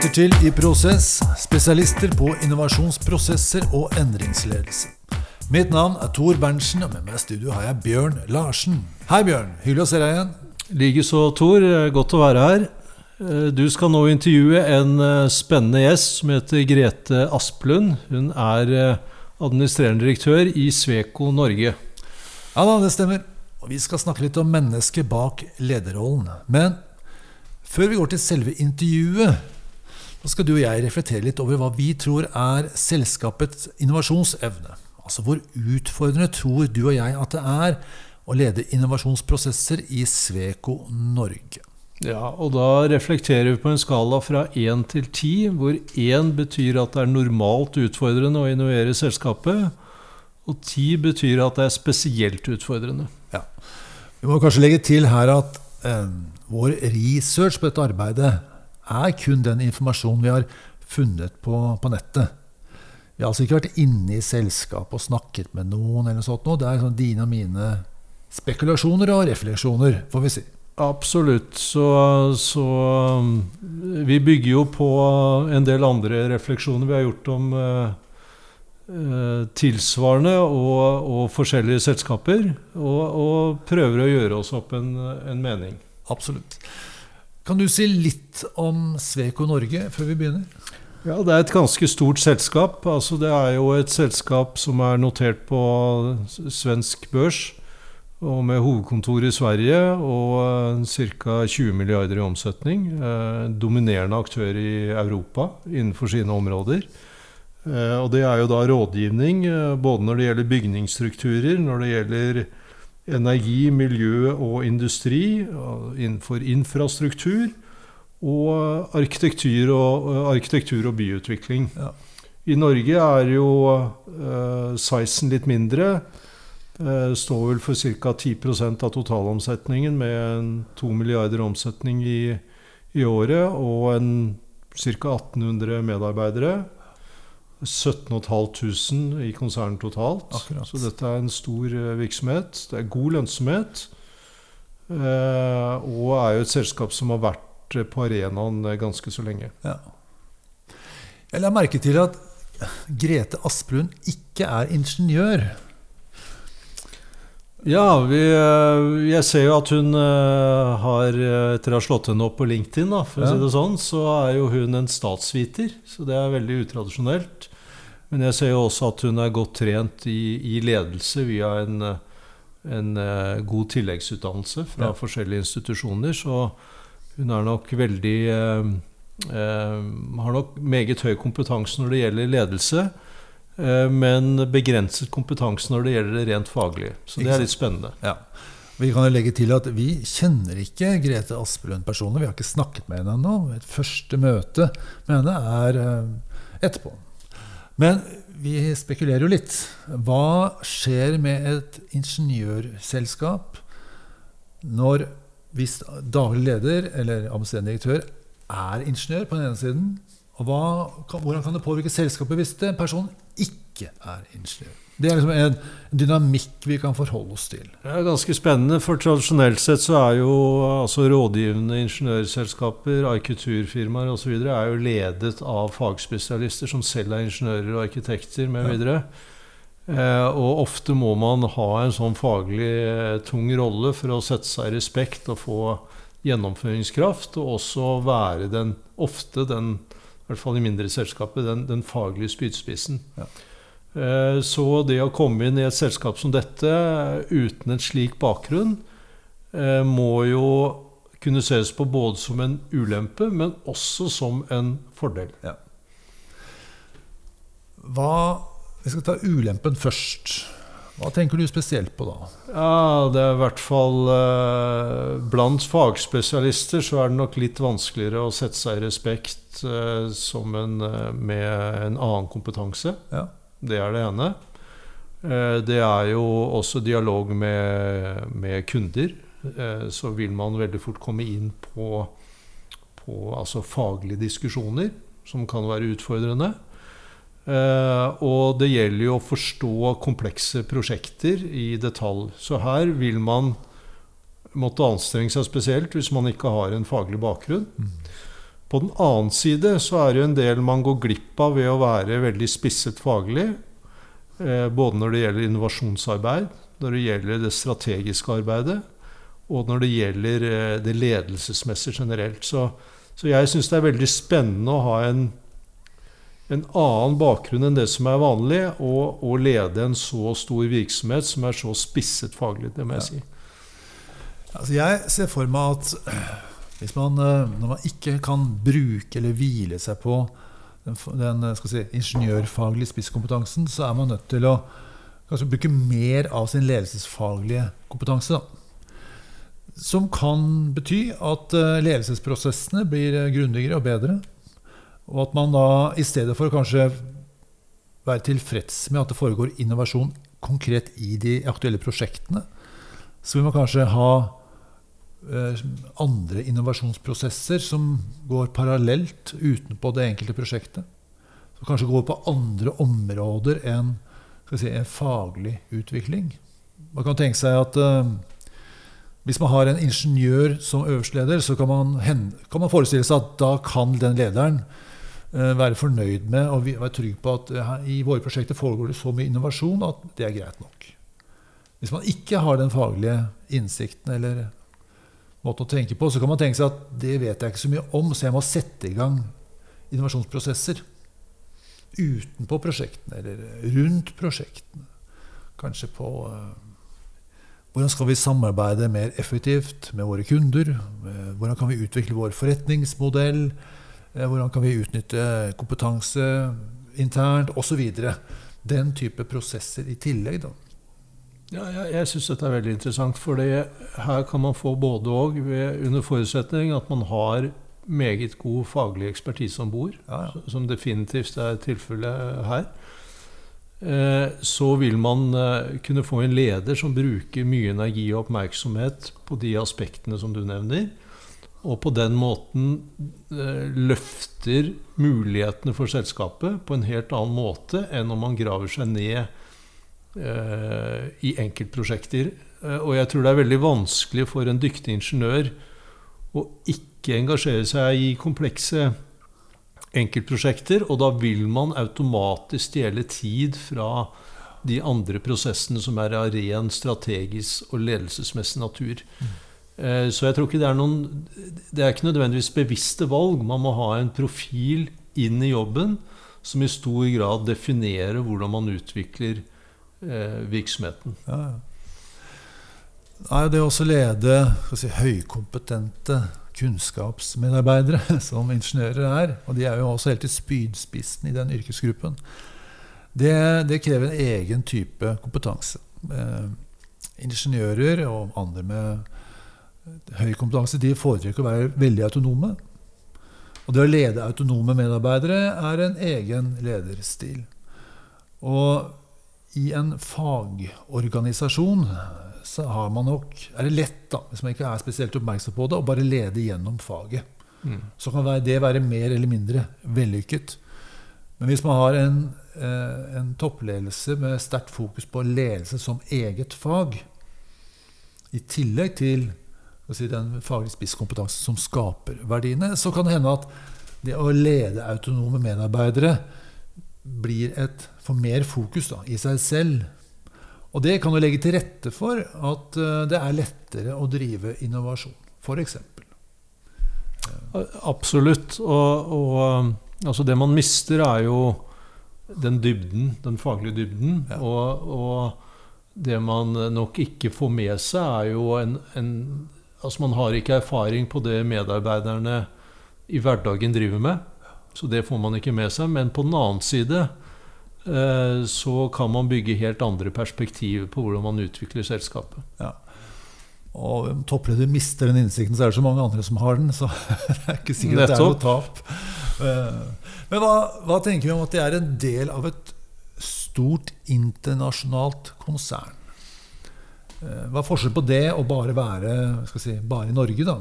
lytter til I Prosess, spesialister på innovasjonsprosesser og endringsledelse. Mitt navn er Tor Berntsen, og med meg i studio har jeg Bjørn Larsen. Hei, Bjørn. Hyggelig å se deg igjen. Likeså, Tor. Godt å være her. Eh, du skal nå intervjue en eh, spennende gjest som heter Grete Asplund. Hun er eh, administrerende direktør i Sveko Norge. Ja da, det stemmer. Og vi skal snakke litt om mennesket bak lederrollen. Men før vi går til selve intervjuet, så skal du og jeg reflektere litt over hva vi tror er selskapets innovasjonsevne. Altså hvor utfordrende tror du og jeg at det er å lede innovasjonsprosesser i Sveko Norge? Ja, og da reflekterer vi på en skala fra 1 til 10, hvor 1 betyr at det er normalt utfordrende å innovere selskapet, og 10 betyr at det er spesielt utfordrende. Ja. Vi må kanskje legge til her at eh, vår research på dette arbeidet er kun den informasjonen vi har funnet på, på nettet. Vi har altså ikke vært inne i selskapet og snakket med noen. eller sånt nå. Det er sånn dine og mine spekulasjoner og refleksjoner, får vi si. Absolutt. Så, så, um, vi bygger jo på en del andre refleksjoner vi har gjort om uh, tilsvarende og, og, forskjellige selskaper. Og, og, prøver å gjøre oss opp en, en mening. Absolutt. Kan du si litt om Sveko Norge før vi begynner? Ja, Det er et ganske stort selskap. Altså, det er jo et selskap som er notert på svensk børs. Og med hovedkontor i Sverige og ca. 20 milliarder i omsetning. Eh, dominerende aktør i Europa innenfor sine områder. Eh, og det er jo da rådgivning eh, både når det gjelder bygningsstrukturer, når det gjelder energi, miljø og industri, innenfor infrastruktur, og arkitektur og, arkitektur og byutvikling. Ja. I Norge er jo eh, sizen litt mindre. Eh, står vel for ca. 10% av totalomsetningen med 2 milliarder omsetning i, i året og ca. 1800 medarbeidere. 17 500 i konsernet totalt. Akkurat. Så dette er en stor uh, virksomhet. Det er god lønnsomhet. Uh, og er jo et selskap som har vært uh, på arenaen ganske så lenge. Ja. Jeg la merke til at Grete Asplund ikke er ingeniør. Ja, vi, jeg ser jo at hun har Etter å ha slått henne opp på LinkedIn, da, for å si det sånn, så er jo hun en statsviter. Så det er veldig utradisjonelt. Men jeg ser jo også at hun er godt trent i, i ledelse via en, en uh, god tilleggsutdannelse fra ja. forskjellige institusjoner. Så hun er nok veldig eh, eh, Har nok meget høy kompetanse når det gjelder ledelse. Men begrenset kompetanse når det gjelder det rent faglige. Så det er litt spennende. Ja. Vi kan jo legge til at vi kjenner ikke Grete Aspelund personlig. Vi har ikke snakket med henne ennå. Et første møte med henne er etterpå. Men vi spekulerer jo litt. Hva skjer med et ingeniørselskap når hvis daglig leder eller administrerende direktør er ingeniør på den ene siden, og hva, hvordan kan det påvirke selskapet hvis en person ikke er ingeniør? Det er liksom en dynamikk vi kan forholde oss til. Det er ganske spennende, for tradisjonelt sett så er jo altså rådgivende ingeniørselskaper, arkitekturfirmaer osv. er jo ledet av fagspesialister som selv er ingeniører og arkitekter mv. Ja. Eh, og ofte må man ha en sånn faglig eh, tung rolle for å sette seg i respekt og få gjennomføringskraft, og også være den, ofte den, i hvert fall i mindre selskaper, den, den faglige spydspissen. Ja. Eh, så det å komme inn i et selskap som dette uten en slik bakgrunn, eh, må jo kunne ses på både som en ulempe, men også som en fordel. Ja. Hva Vi skal ta ulempen først. Hva tenker du spesielt på da? Ja, Det er i hvert fall eh, Blant fagspesialister så er det nok litt vanskeligere å sette seg i respekt som en, med en annen kompetanse. Ja. Det er det ene. Eh, det er jo også dialog med, med kunder. Eh, så vil man veldig fort komme inn på, på altså faglige diskusjoner, som kan være utfordrende. Eh, og det gjelder jo å forstå komplekse prosjekter i detalj. Så her vil man måtte anstrenge seg spesielt hvis man ikke har en faglig bakgrunn. På den annen side så er det jo en del man går glipp av ved å være veldig spisset faglig. Eh, både når det gjelder innovasjonsarbeid, når det gjelder det strategiske arbeidet, og når det gjelder eh, det ledelsesmessige generelt. Så, så jeg syns det er veldig spennende å ha en, en annen bakgrunn enn det som er vanlig, og, og, lede en så stor virksomhet som er så spisset faglig, det må jeg si. Altså jeg ser for meg at hvis man, eh, når man ikke kan bruke eller hvile seg på den, den eh, si, ingeniørfaglige spisskompetansen, så er man nødt til å bruke mer av sin ledelsesfaglige kompetanse. Da. Som kan bety at eh, ledelsesprosessene blir grundigere og bedre. Og at man da i stedet for å kanskje være tilfreds med at det foregår innovasjon konkret i de aktuelle prosjektene, så vil man kanskje ha andre innovasjonsprosesser som går parallelt utenpå det enkelte prosjektet. Som kanskje går på andre områder enn si, en faglig utvikling. Man kan tenke seg at uh, hvis man har en ingeniør som øverste leder, så kan man, kan man, forestille seg at da kan den lederen uh, være fornøyd med og være trygg på at uh, i våre prosjekter foregår det så mye innovasjon at det er greit nok. Hvis man ikke har den faglige innsikten eller måten å tenke på, så kan man tenke seg at det vet jeg ikke så mye om, så jeg må sette i gang innovasjonsprosesser utenpå prosjektene, eller rundt prosjektene. Kanskje på uh, hvordan skal vi samarbeide mer effektivt med våre kunder? Uh, hvordan kan vi utvikle vår forretningsmodell? Uh, hvordan kan vi utnytte kompetanse internt? Osv. Den type prosesser i tillegg. da. Ja, jeg jeg syns dette er veldig interessant. For her kan man få både og, under forutsetning at man har meget god faglig ekspertise om bord, ja, ja. som definitivt er tilfellet her. Eh, så vil man eh, kunne få en leder som bruker mye energi og oppmerksomhet på de aspektene som du nevner. Og på den måten eh, løfter mulighetene for selskapet på en helt annen måte enn om man graver seg ned i enkeltprosjekter. Eh, og jeg tror det er veldig vanskelig for en dyktig ingeniør å ikke engasjere seg i komplekse enkeltprosjekter, og da vil man automatisk stjele tid fra de andre prosessene som er av ren strategisk og ledelsesmessig natur. Mm. Så jeg tror ikke det er noen Det er ikke nødvendigvis bevisste valg. Man må ha en profil inn i jobben som i stor grad definerer hvordan man utvikler eh, virksomheten. Ja, ja. Det å lede si, høykompetente kunnskapsmedarbeidere, som ingeniører er, og de er jo også helt i spydspissen i den yrkesgruppen, det, det krever en egen type kompetanse. Eh, ingeniører og andre med høy kompetanse de foretrekker å være veldig autonome. Og det å lede autonome medarbeidere er en egen lederstil. Og i en fagorganisasjon så har man nok, er det lett, da, hvis man ikke er spesielt oppmerksom på det, å bare lede gjennom faget. Mm. Så kan det være mer eller mindre vellykket. Men hvis man har en, eh, en toppledelse med sterkt fokus på ledelse som eget fag, i tillegg til si, den faglige spisskompetansen som skaper verdiene, så kan det hende at det å lede autonome medarbeidere blir et, får mer fokus da, i seg selv. Og det kan jo legge til rette for at uh, det er lettere å drive innovasjon, f.eks. Absolutt. Og, og um, altså det man mister, er jo den dybden, den faglige dybden. Ja. Og, og, det man nok ikke får med seg, er jo en, en Altså man har ikke erfaring på det medarbeiderne i hverdagen driver med. Så det får man ikke med seg. Men på den annen side eh, så kan man bygge helt andre perspektiver på hvordan man utvikler selskapet. Ja. Og om toppleder mister den innsikten, så er det så mange andre som har den. Så det er ikke sikkert at det er noe tap. Eh, men hva, hva tenker vi om at det er en del av et stort internasjonalt konsern? Eh, hva er forskjellen på det og bare være si, bare i Norge? da?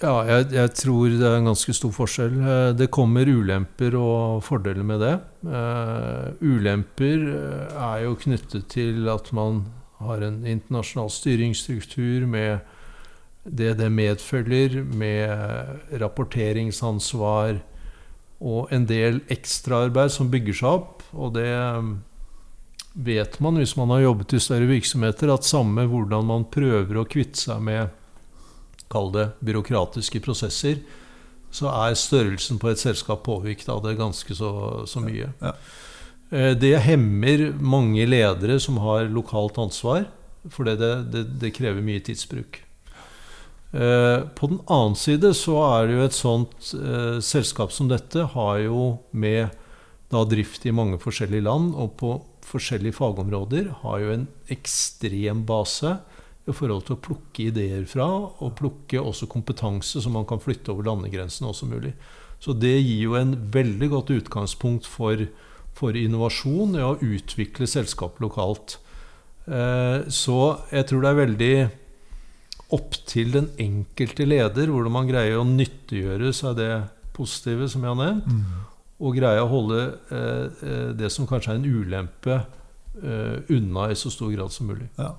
Ja, jeg, jeg, tror det er en ganske stor forskjell. Eh, det kommer ulemper og fordeler med det. Uh, ulemper eh, er jo knyttet til at man har en internasjonal styringsstruktur med det det medfølger med rapporteringsansvar og en del ekstraarbeid som bygger seg opp. Og det vet man hvis man har jobbet i større virksomheter, at samme hvordan man prøver å kvitte seg med Kall det byråkratiske prosesser, så er størrelsen på et selskap påvirket av det ganske så, så mye. Ja. ja. det hemmer mange ledere som har lokalt ansvar, for det, det, det krever mye tidsbruk. Eh, på den annen side så er det jo et sånt eh, selskap som dette har jo med da drift i mange forskjellige land og på forskjellige fagområder har jo en ekstrem base i forhold til å plukke ideer fra, og plukke også kompetanse som man kan flytte over landegrensene også mulig. Så det gir jo en veldig godt utgangspunkt for, for innovasjon i å utvikle selskap lokalt. Eh, så jeg tror det er veldig opp til den enkelte leder hvordan man greier å nyttiggjøre seg det positive som jeg har nevnt, mm. og greie å holde eh, eh, det som kanskje er en ulempe, eh, unna i så stor grad som mulig. Ja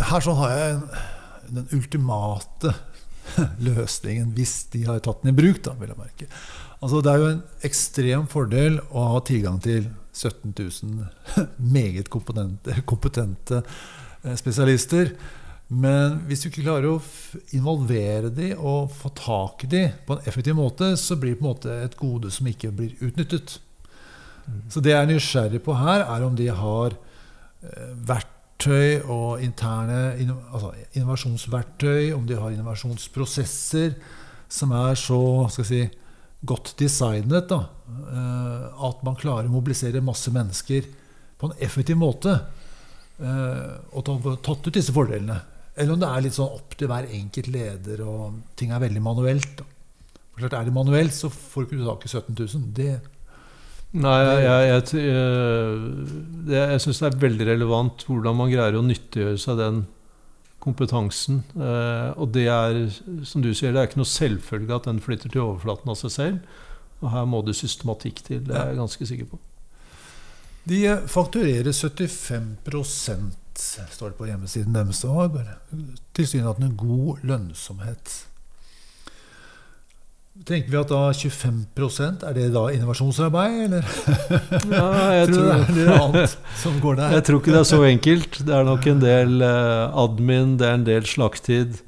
her så har jeg den ultimate løsningen, hvis de har tatt den i bruk. Da, vil jeg merke. Altså, det er jo en ekstrem fordel å ha tilgang til 17 000 meget kompetente, kompetente eh, spesialister. Men hvis du ikke klarer å involvere de og få tak i de på en effektiv måte, så blir det på en måte et gode som ikke blir utnyttet. Mm. Så det jeg er nysgjerrig på her, er om de har eh, vært verktøy og interne altså innovasjonsverktøy, om de har innovasjonsprosesser som er så skal si, godt designet da, eh, at man klarer å mobilisere masse mennesker på en effektiv måte eh, og tatt ut disse fordelene. Eller om det er litt sånn opp til hver enkelt leder, og ting er veldig manuelt. Da. For klart, Er det manuelt, så får du ikke tak i 17 000. Det Nei, jeg, jeg, jeg, jeg, syns det er veldig relevant hvordan man greier å nyttiggjøre seg den kompetansen. Eh, og det er, som du sier, det er ikke noe selvfølge at den flytter til overflaten av seg selv. Og her må det systematikk til. Det er jeg ganske sikker på. De fakturerer 75 står det på hjemmesiden deres, og har tilsynelatende god lønnsomhet. Tenker vi at da 25% er det da innovasjonsarbeid, eller? Ja, jeg tror, tror det er annet som går der. Jeg tror ikke det er så enkelt. Det er nok en del uh, admin, det er en del slaktid.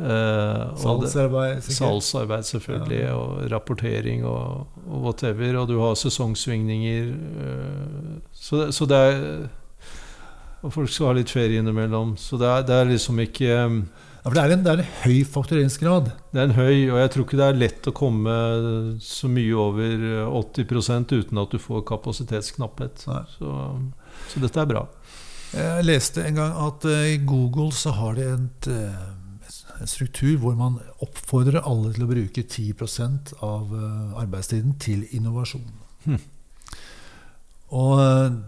Uh, salgsarbeid, sikkert. Salgsarbeid, selvfølgelig. Ja. Og rapportering og, og, whatever. Og du har sesongsvingninger. Uh, så, så, det er Og folk skal ha litt ferie innimellom. Så det er, det er liksom ikke um, for det er, en, det er, en, høy faktureringsgrad. Det er en høy, og jeg tror ikke det er lett å komme så mye over 80% uten at du får kapasitetsknapphet. Så, så, dette er bra. Jeg leste en gang at eh, i Google så har de et, eh, en struktur hvor man oppfordrer alle til å bruke 10 av eh, arbeidstiden til innovasjon. Hm. Og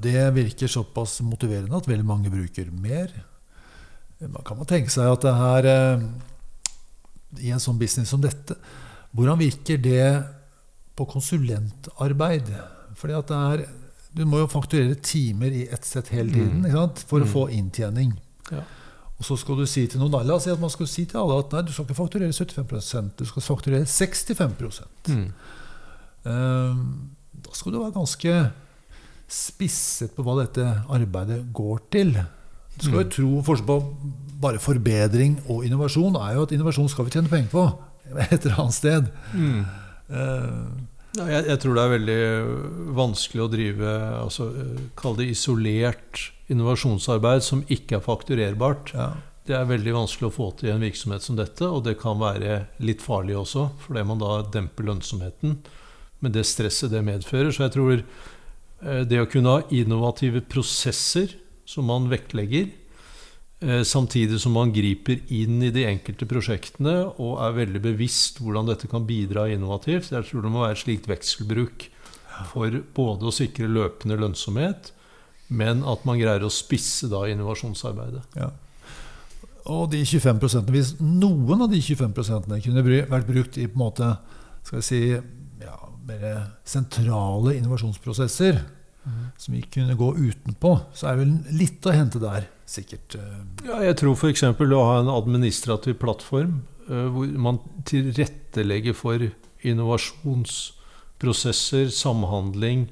det virker såpass motiverende at veldig mange bruker mer. Man kan man tenke seg at det her eh, I en sånn business som dette, hvordan virker det på konsulentarbeid? Fordi at det er Du må jo fakturere timer i ett sett hele tiden mm. for å få mm. inntjening. Ja. Og så skal du si til noen La oss si at man skal si til alle at nei, du skal ikke fakturere 75 du skal fakturere 65 mm. um, Da skal du være ganske spisset på hva dette arbeidet går til. Du skal jo tro Forskjell på bare forbedring og innovasjon er jo at innovasjon skal vi tjene penger på et eller annet sted. Mm. Uh, jeg, jeg, tror det er veldig vanskelig å drive altså, Kall det isolert innovasjonsarbeid som ikke er fakturerbart. Ja. Det er veldig vanskelig å få til i en virksomhet som dette, og det kan være litt farlig også, fordi man da demper lønnsomheten med det stresset det medfører. Så jeg tror eh, det å kunne ha innovative prosesser som man vektlegger. Eh, samtidig som man griper inn i de enkelte prosjektene og er veldig bevisst hvordan dette kan bidra innovativt. Jeg tror det må være slikt vekselbruk for både å sikre løpende lønnsomhet, men at man greier å spisse da innovasjonsarbeidet. Ja. Og de 25% Hvis noen av de 25% kunne vært brukt i på en måte, skal vi si, ja, mer sentrale innovasjonsprosesser, som vi kunne gå utenpå, så er det vel litt å hente der, sikkert. eh. Ja, jeg tror f.eks. å ha en administrativ plattform eh, hvor man tilrettelegger for innovasjonsprosesser, samhandling,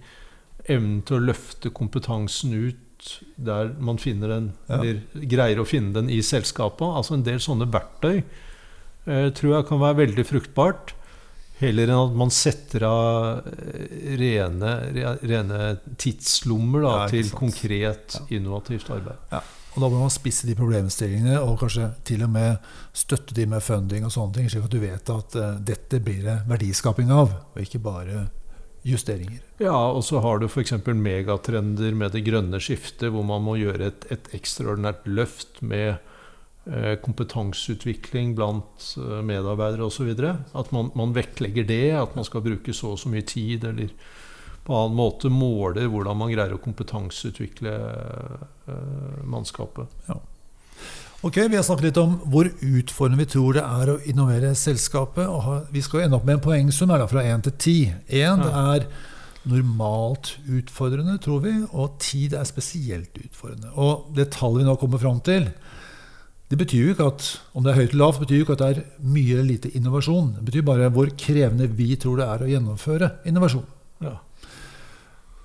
evnen til å løfte kompetansen ut der man finner den, Ja. eller greier å finne den i selskapet. Altså en del sånne verktøy eh, tror jeg kan være veldig fruktbart. Heller enn at man setter av eh, rene, rene tidslommer da, Ja, til sant. konkret, Ja. innovativt arbeid. Ja. Og da må man spisse de problemstillingene, og kanskje til og med støtte de med funding og sånne ting, slik at du vet at uh, dette blir det verdiskaping av, og ikke bare justeringer. Ja, og så har du f.eks. megatrender med det grønne skiftet, hvor man må gjøre et, et ekstraordinært løft med kompetanseutvikling blant eh, medarbeidere osv. At man, man vektlegger det, at man skal bruke så og så mye tid, eller på annen måte måler hvordan man greier å kompetanseutvikle mannskapet. mannskapet. Ok, Vi har snakket litt om hvor utfordrende vi tror det er å innovere selskapet. og Vi skal ende opp med en poengsum her da, fra 1 til 10. 1 Ja. er normalt utfordrende, tror vi, og 10 er spesielt utfordrende. Og det tallet vi nå kommer fram til, det betyr jo ikke at om det er høyt eller lavt, betyr jo ikke at det er mye eller lite innovasjon. Det betyr bare hvor krevende vi tror det er å gjennomføre innovasjon. Ja.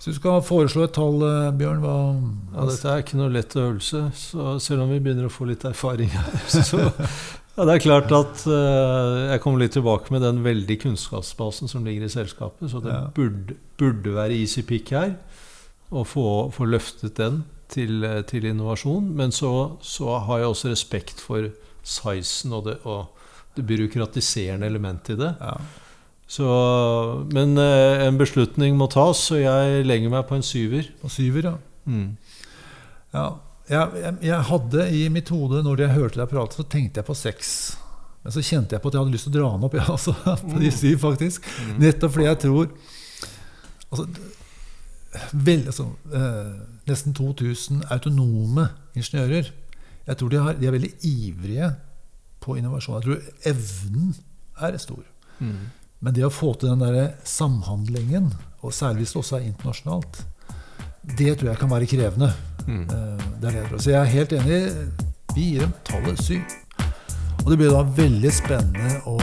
Så du skal foreslå et tall, eh, Bjørn. Hva, Ja, dette er ikke noe lett øvelse, så selv om vi begynner å få litt erfaring her, så ja, Det er klart at uh, jeg kommer litt tilbake med den veldige kunnskapsbasen som ligger i selskapet, så det Ja. burde, burde være easy pick her å få, få løftet den til, eh, til innovasjon. Men så, så har jeg også respekt for sizen og det, og det byråkratiserende elementet i det. ja. Så, men eh, en beslutning må tas, så jeg legger meg på en syver. På syver, ja. Mm. Ja, jeg, jeg, jeg hadde i mitt hode, når jeg hørte deg prate, så tenkte jeg på seks. Men så kjente jeg på at jeg hadde lyst til å dra den opp, ja, altså, på de syv, faktisk. Mm. Nettopp fordi jeg tror altså, vel, altså, eh, Nesten 2000 autonome ingeniører. Jeg tror de, har, de er veldig ivrige på innovasjon. Jeg tror evnen er stor. Mm. Men det å få til den der samhandlingen, og særlig hvis det også er internasjonalt, det tror jeg kan være krevende. Mm. Eh, Det er det. Så jeg er helt enig. Vi gir dem tallet syv. Og det blir da veldig spennende å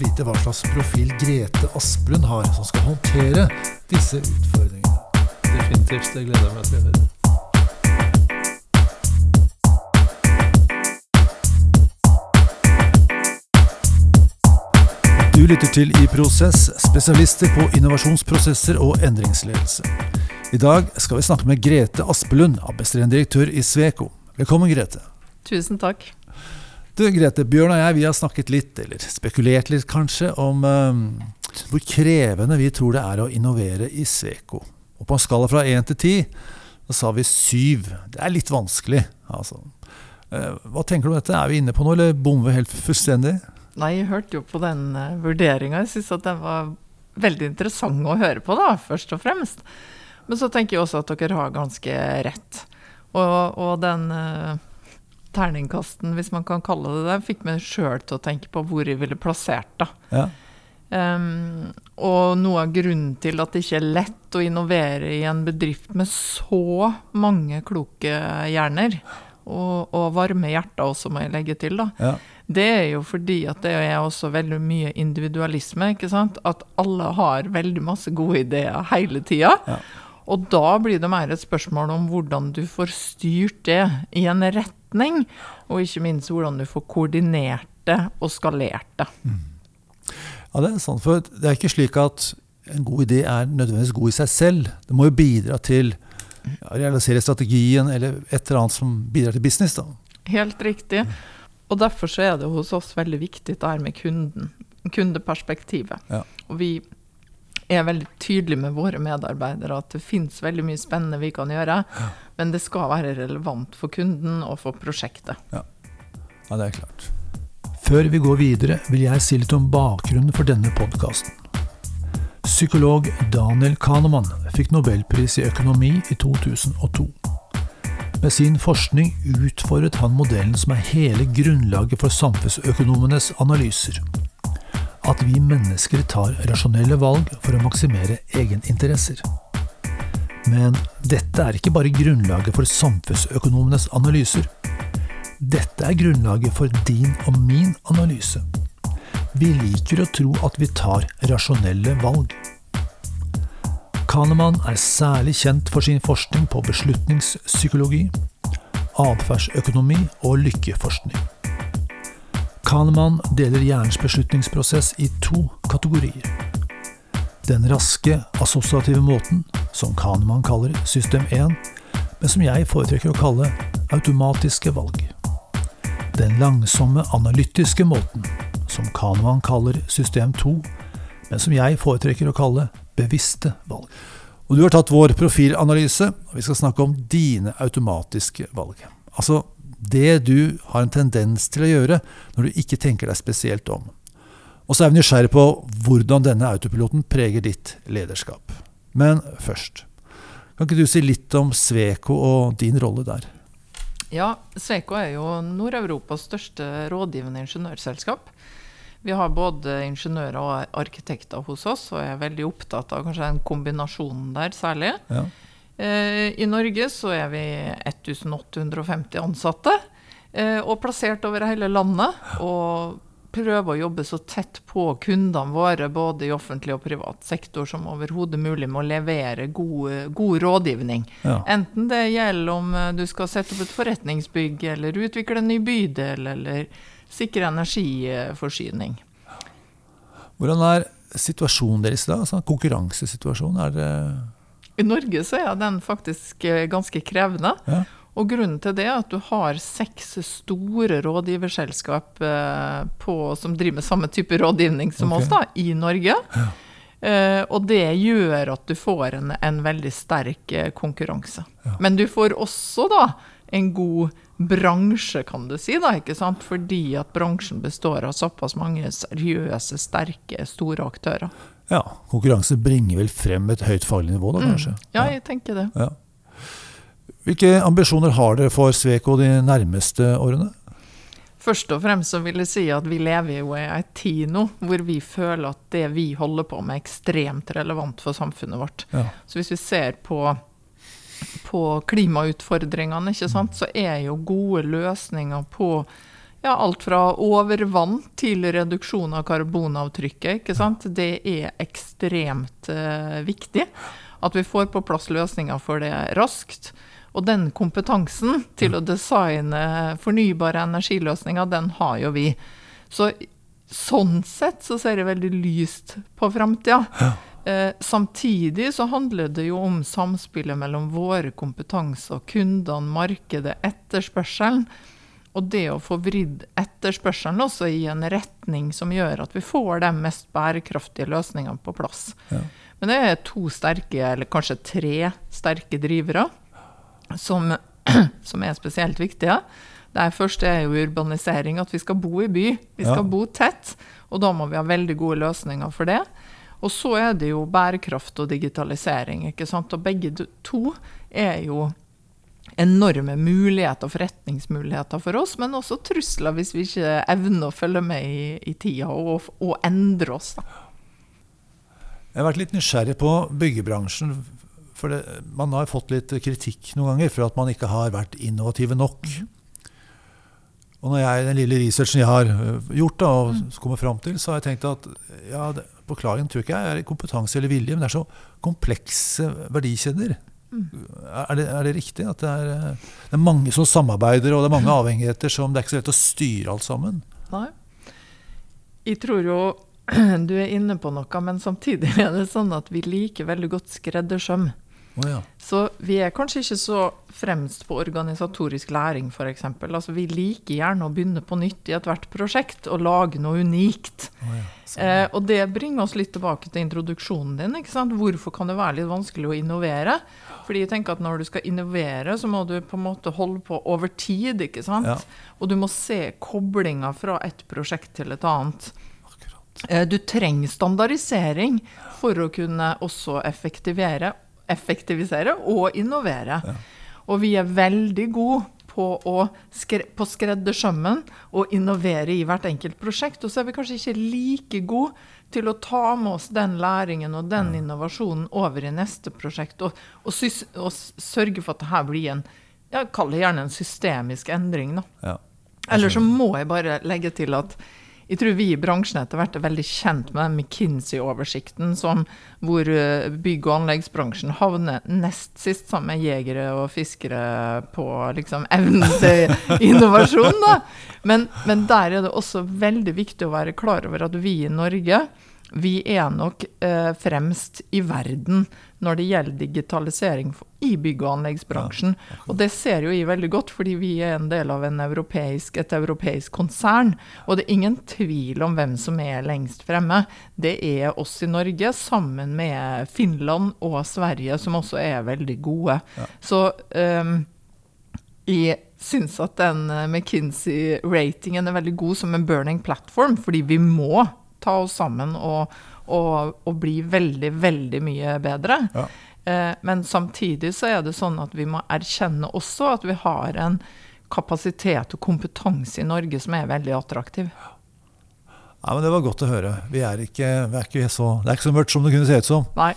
vite hva slags profil Grete Asplund har, som skal håndtere disse utfordringene. Definitivt. Det gleder jeg meg til å høre. Du lytter til I Prosess, spesialister på innovasjonsprosesser og endringsledelse. I dag skal vi snakke med Grete Aspelund, administrerende direktør i Sveko. Velkommen, Grete. Tusen takk. Du, Grete, Bjørn og jeg vi har snakket litt, eller spekulert litt kanskje, om um, hvor krevende vi tror det er å innovere i Sveko. Og på en skala fra 1 til 10, så sa vi 7. Det er litt vanskelig, altså. Eh, hva tenker du om dette? Er vi inne på noe, eller bommer vi helt fullstendig? Nei, jeg hørte jo på den uh, vurderinga. Jeg syns at den var veldig interessant å høre på, da, først og fremst. Men så tenker jeg også at dere har ganske rett. Og, og den uh, terningkasten, hvis man kan kalle det det, fikk meg sjøl til å tenke på hvor jeg ville plassert det. Ja. Ehm, og noe av grunnen til at det ikke er lett å innovere i en bedrift med så mange kloke hjerner, og, og varme hjerter også, må jeg legge til, da, Ja. det er jo fordi at det er også veldig mye individualisme. ikke sant? At alle har veldig masse gode ideer hele tida. Ja. Og da blir det mer et spørsmål om hvordan du får styrt det i en retning, og ikke minst hvordan du får koordinert det og skalert det. Ja, det er sant. For det er ikke slik at en god idé er nødvendigvis god i seg selv. Det må jo bidra til å realisere strategien, eller et eller annet som bidrar til business. da. Helt riktig. Og derfor så er det hos oss veldig viktig det her med kunden, kundeperspektivet. Ja. Og vi er veldig tydelige med våre medarbeidere at det finnes veldig mye spennende vi kan gjøre, men det skal være relevant for kunden og for prosjektet. Ja, det er klart. Før vi går videre, vil jeg si litt om bakgrunnen for denne podkasten. Psykolog Daniel Kahneman fikk nobelpris i økonomi i 2002. Med sin forskning utfordret han modellen som er hele grunnlaget for samfunnsøkonomenes analyser. At vi mennesker tar rasjonelle valg for å maksimere egeninteresser. Men dette er ikke bare grunnlaget for samfunnsøkonomenes analyser. Dette er grunnlaget for din og min analyse. Vi liker å tro at vi tar rasjonelle valg. Kahneman er særlig kjent for sin forskning på beslutningspsykologi, atferdsøkonomi og lykkeforskning. Kahneman deler hjernens beslutningsprosess i to kategorier. Den raske, assosiative måten, som Kahneman kaller system 1, men som jeg foretrekker å kalle automatiske valg. Den langsomme, analytiske måten, som Kahneman kaller system 2, men som jeg foretrekker å kalle bevisste valg. Og du har tatt vår profilanalyse, og vi skal snakke om dine automatiske valg. Altså det du har en tendens til å gjøre når du ikke tenker deg spesielt om. Og så er vi nysgjerrig på hvordan denne autopiloten preger ditt lederskap. Men først, kan ikke du si litt om Sveko og din rolle der? Ja, Sweco er jo Nord-Europas største rådgivende ingeniørselskap. Vi har både ingeniører og arkitekter hos oss, og jeg er veldig opptatt av kanskje den kombinasjonen der særlig. Ja. Eh, I Norge så er vi 1850 ansatte, eh, og plassert over hele landet. Og prøver å jobbe så tett på kundene våre, både i offentlig og privat sektor, som overhodet mulig med å levere god, god rådgivning. Ja. Enten det gjelder om eh, du skal sette opp et forretningsbygg, eller utvikle en ny bydel, eller sikre energiforsyning. Hvordan er situasjonen deres da? Altså, konkurransesituasjonen? Er det I Norge så er den faktisk eh, ganske krevende. Ja. Og grunnen til det er at du har seks store rådgiverselskap eh, på, som driver med samme type rådgivning som okay. oss da, i Norge. Ja. Eh, og det gjør at du får en, en veldig sterk eh, konkurranse. Ja. Men du får også da en god bransje, kan du si, da, ikke sant? fordi at bransjen består av såpass mange seriøse, sterke, store aktører. Ja, konkurranse bringer vel frem et høyt faglig nivå, da mm. kanskje? Mm. Ja, jeg tenker det. Ja. Hvilke ambisjoner har dere for Sveko de nærmeste årene? Først og fremst så vil jeg si at vi lever jo i ei tid nå hvor vi føler at det vi holder på med, er ekstremt relevant for samfunnet vårt. Ja. Så hvis vi ser på, på klimautfordringene, ikke sant, så er jo gode løsninger på ja, alt fra overvann til reduksjon av karbonavtrykket. Det er ekstremt uh, viktig at vi får på plass løsninger for det raskt. Og den kompetansen til å designe fornybare energiløsninger, den har jo vi. Så sånn sett så ser det veldig lyst på framtida. Ja. Eh, samtidig så handler det jo om samspillet mellom våre kompetanse og kundene, markedet, etterspørselen. Og det å få vridd etterspørselen også i en retning som gjør at vi får de mest bærekraftige løsningene på plass. Ja. Men det er to sterke, eller kanskje tre sterke drivere som, som er spesielt viktige. Det første er jo urbanisering, at vi skal bo i by. Vi skal ja. bo tett. Og da må vi ha veldig gode løsninger for det. Og så er det jo bærekraft og digitalisering. ikke sant? Og begge to er jo enorme muligheter og forretningsmuligheter for oss, men også trusler hvis vi ikke evner å følge med i, i tida og, og, endre oss. Da. Jeg har vært litt nysgjerrig på byggebransjen. For det, man har fått litt kritikk noen ganger for at man ikke har vært innovative nok. Og når jeg, den lille researchen jeg har øh, gjort da, og mm. kommer fram til, så har jeg tenkt at ja, det, forklaringen tror ikke jeg er kompetanse eller vilje, men det er så komplekse verdikjeder. Mm. Er, det, er, det, riktig? At det er, øh, det er, mange som samarbeider, og det er mange avhengigheter som det er ikke så lett å styre alt sammen? Nei. Jeg tror jo du er inne på noe, men samtidig er det sånn at vi liker veldig godt skreddersøm. Oh, ja. Så vi er kanskje ikke så fremst på organisatorisk læring, f.eks. Altså, vi liker gjerne å begynne på nytt i ethvert prosjekt og lage noe unikt. Oh, ja. eh, og det bringer oss litt tilbake til introduksjonen din. Hvorfor kan det være litt vanskelig å innovere? Fordi jeg tenker at Når du skal innovere, så må du på en måte holde på over tid. ikke sant? Ja. Og du må se koblinga fra et prosjekt til et annet. Eh, du trenger standardisering for å kunne også effektivere effektivisere og innovere. Ja. Og vi er veldig gode på å skre på skreddersømmen og innovere i hvert enkelt prosjekt. Og så er vi kanskje ikke like gode til å ta med oss den læringen og den innovasjonen over i neste prosjekt, og, og, sys- og sørge for at det her blir en ja, Kall det gjerne en systemisk endring. da. Ja. Eller så må jeg bare legge til at jeg tror vi i bransjen etter hvert er veldig kjent med den McKinsey-oversikten hvor eh, bygg- og anleggsbransjen havner nest sist sammen med jegere og fiskere på liksom, evnen til innovasjon. Da. Men, men der er det også veldig viktig å være klar over at vi i Norge vi er nok eh, fremst i verden når det gjelder digitalisering i bygg- og anleggsbransjen. Og det ser jo jeg veldig godt, fordi vi er en del av en europeisk, et europeisk konsern. Og det er ingen tvil om hvem som er lengst fremme. Det er oss i Norge, sammen med Finland og Sverige, som også er veldig gode. Så eh, jeg syns at den eh, McKinsey-ratingen er veldig god som en burning platform, fordi vi må ta oss sammen og, og, og bli veldig, veldig mye bedre. Ja. Eh, men samtidig så er det sånn at vi må erkjenne også at vi har en kapasitet og kompetanse i Norge som er veldig attraktiv. Ja, men Det var godt å høre. Vi er ikke, vi er ikke så, det er ikke så mørkt som det kunne se ut som. Nei.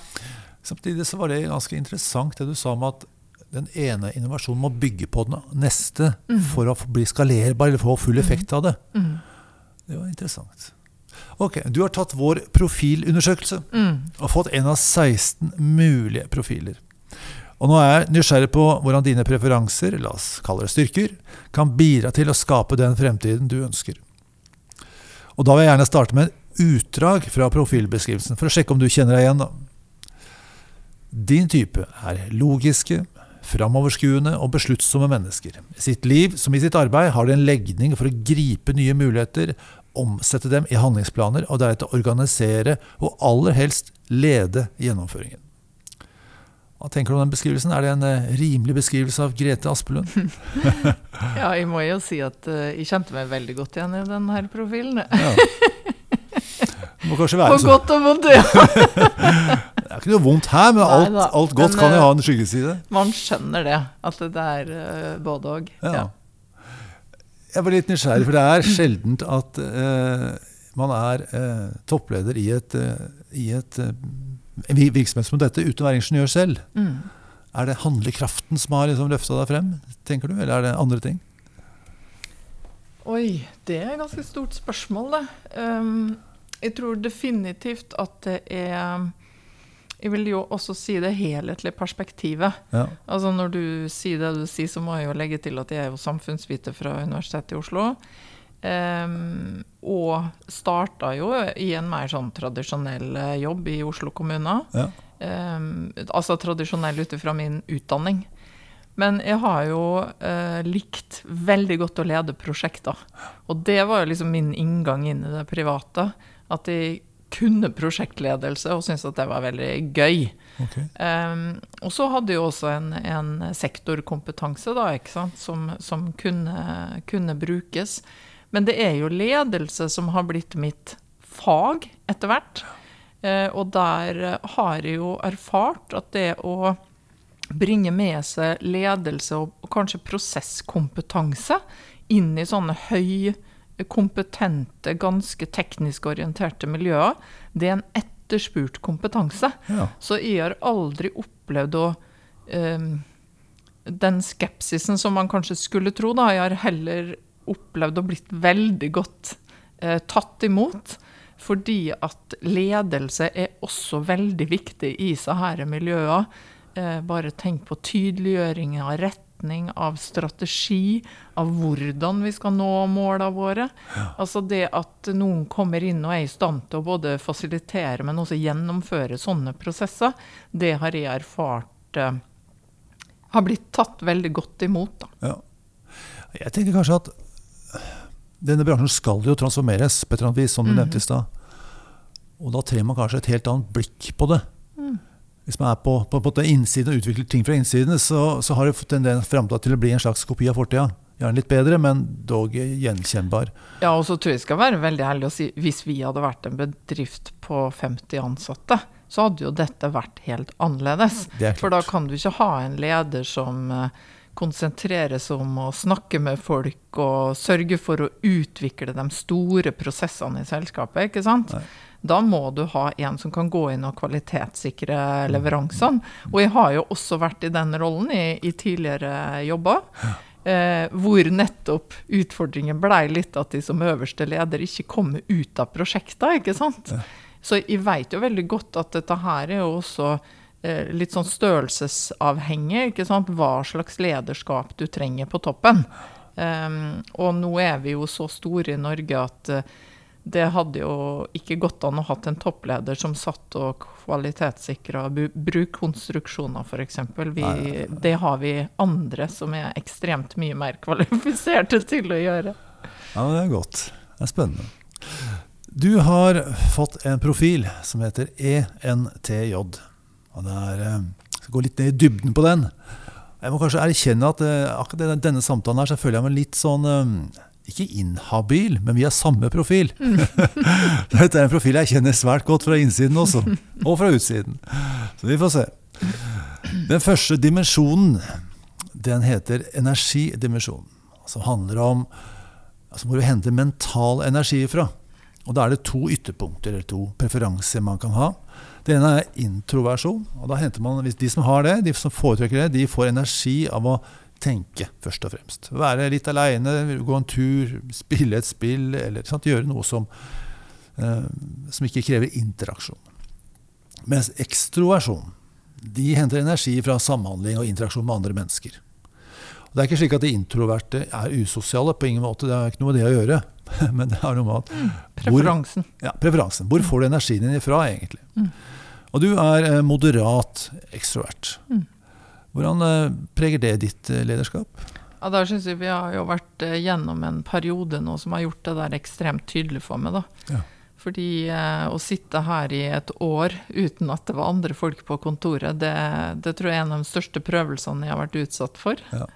Samtidig så var det ganske interessant det du sa om at den ene innovasjonen må bygge på den neste for å bli skalerbar eller få full effekt av det. Mm. Det var interessant. Ok, Du har tatt vår profilundersøkelse Mm. og fått en av 16 mulige profiler. Og nå er jeg nysgjerrig på hvordan dine preferanser, la oss kalle det styrker, kan bidra til å skape den fremtiden du ønsker. Og da vil jeg gjerne starte med en utdrag fra profilbeskrivelsen, for å sjekke om du kjenner deg igjen. da. Din type er logiske, framoverskuende og besluttsomme mennesker. I sitt liv som i sitt arbeid har de en legning for å gripe nye muligheter, omsette dem i handlingsplaner og deretter organisere og aller helst lede gjennomføringen. Hva tenker du om den beskrivelsen? Er det en eh, rimelig beskrivelse av Grete Aspelund? Ja, jeg må jo si at eh, jeg kjente meg veldig godt igjen i denne her profilen. Ja. Det må kanskje På være sånn. godt og vondt, ja. Det er ikke noe vondt her, men alt, alt godt men, kan jo eh, ha en skyggeside. Man skjønner det, at det er både og. Ja. Jeg var litt nysgjerrig, for det er sjeldent at eh, man er eh, toppleder i, et, eh, i et, eh, en virksomhet som dette uten å være ingeniør selv. Mm. Er det handlekraften som har liksom løfta deg frem, tenker du, eller er det andre ting? Oi, det er et ganske stort spørsmål, det. Um, jeg tror definitivt at det er Jeg vil jo også si det helhetlige perspektivet. Ja. Altså Når du sier det du sier, så må jeg jo legge til at jeg er jo samfunnsviter fra Universitetet i Oslo. Um, og starta jo i en mer sånn tradisjonell eh, jobb i Oslo kommune. Ja. Um, altså tradisjonell ut ifra min utdanning. Men jeg har jo eh, likt veldig godt å lede prosjekter. Og det var jo liksom min inngang inn i det private. At jeg kunne prosjektledelse og syntes at det var veldig gøy. Okay. Um, og så hadde jo også en, en sektorkompetanse da, som, som kunne, kunne brukes. Men det er jo ledelse som har blitt mitt fag etter hvert. Uh, og der har jeg jo erfart at det å bringe med seg ledelse og kanskje prosesskompetanse inn i sånne høykompetente, ganske teknisk orienterte miljøer, det er en etterspurt kompetanse. Ja. Så jeg har aldri opplevd å eh, Den skepsisen som man kanskje skulle tro, da. Jeg har heller opplevd å blitt veldig godt eh, tatt imot. Fordi at ledelse er også veldig viktig i her miljøer. Eh, bare tenk på tydeliggjøring av retning, av strategi, av hvordan vi skal nå målene våre. Altså det at noen kommer inn og er i stand til å både fasilitere, men også gjennomføre sånne prosesser, det har jeg erfart eh, har blitt tatt veldig godt imot. Da. Ja. Jeg tenker kanskje at denne bransjen skal jo transformeres på et eller annet vis, som du Mhm. nevnte i stad. Og da trenger man kanskje et helt annet blikk på det. Mm. Hvis man er på, på, på den innsiden og utvikler ting fra innsiden, så, så har det fått tendens framtida til å bli en slags kopi av fortida. Gjerne litt bedre, men dog gjenkjennbar. Ja, og så tror jeg skal være veldig heldig og si hvis vi hadde vært en bedrift på 50 ansatte, så hadde jo dette vært helt annerledes. Er For da kan du ikke ha en leder som eh, konsentrere seg om å snakke med folk og sørge for å utvikle de store prosessene i selskapet. ikke sant? Nei. Da må du ha en som kan gå inn og kvalitetssikre leveransene. Og jeg har jo også vært i den rollen i, i tidligere jobber. Eh, hvor nettopp utfordringen blei litt at de som øverste leder ikke kommer ut av prosjekta, ikke sant? Så jeg vet jo veldig godt at dette her er jo også eh, litt sånn størrelsesavhengig. ikke sant? Hva slags lederskap du trenger på toppen. Um, og nå er vi jo så store i Norge at eh, det hadde jo ikke gått an å hatt en toppleder som satt og kvalitetssikra brukonstruksjoner, f.eks. Det har vi andre som er ekstremt mye mer kvalifiserte til å gjøre. Ja, men Det er godt. Det er spennende. Du har fått en profil som heter ENTJ. Og det er, eh, jeg skal gå litt ned i dybden på den. Jeg må kanskje erkjenne at eh, akkurat denne samtalen her så føler jeg meg litt sånn eh, Ikke inhabil, men vi har samme profil. Dette er en profil jeg kjenner svært godt fra innsiden også. Og fra utsiden. Så vi får se. Den første dimensjonen, den heter energidimensjonen. Som handler om altså hvor vi henter mental energi fra. Og Da er det to ytterpunkter eller to preferanser man kan ha. Det ene er introversjon. og da henter man, De som har det, de som foretrekker det, de får energi av å tenke, først og fremst. Være litt aleine, gå en tur, spille et spill, eller sant, gjøre noe som, eh, som ikke krever interaksjon. Mens ekstroversjon de henter energi fra samhandling og interaksjon med andre mennesker. Og det er ikke slik at de introverte er usosiale. på ingen måte, Det har ikke noe med det å gjøre. Men det har noe med at Preferansen. Hvor, ja, preferansen. Hvor får du energien din ifra, egentlig? Og du er eh, moderat ekstrovert. Hvordan eh, preger det ditt eh, lederskap? Ja, da synes jeg Vi har jo vært eh, gjennom en periode nå som har gjort det der ekstremt tydelig for meg. da. Ja. Fordi eh, å sitte her i et år uten at det var andre folk på kontoret, det, det tror jeg er en av de største prøvelsene jeg har vært utsatt for. Ja.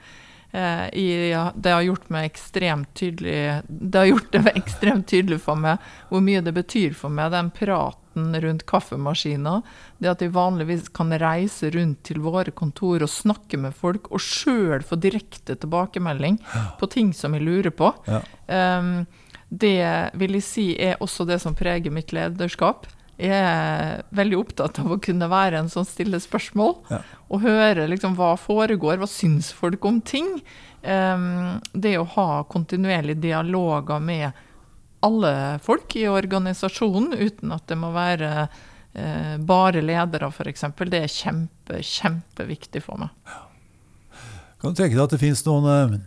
Eh, i, ja, det har gjort meg ekstremt tydelig Det har gjort det ekstremt tydelig for meg hvor mye det betyr for meg, den praten rundt kaffemaskiner. Det at de vanligvis kan reise rundt til våre kontor og snakke med folk, og sjøl få direkte tilbakemelding på ting som jeg lurer på. Ja. Um, det vil jeg si er også det som preger mitt lederskap. Er veldig opptatt av å kunne være en som stiller spørsmål, Ja. og høre liksom hva foregår, hva syns folk om ting. Um, det å ha kontinuerlige dialoger med alle folk i organisasjonen, uten at det må være uh, bare ledere, f.eks., det er kjempe, kjempeviktig for meg. Kan du tenke deg at det finnes noen eh,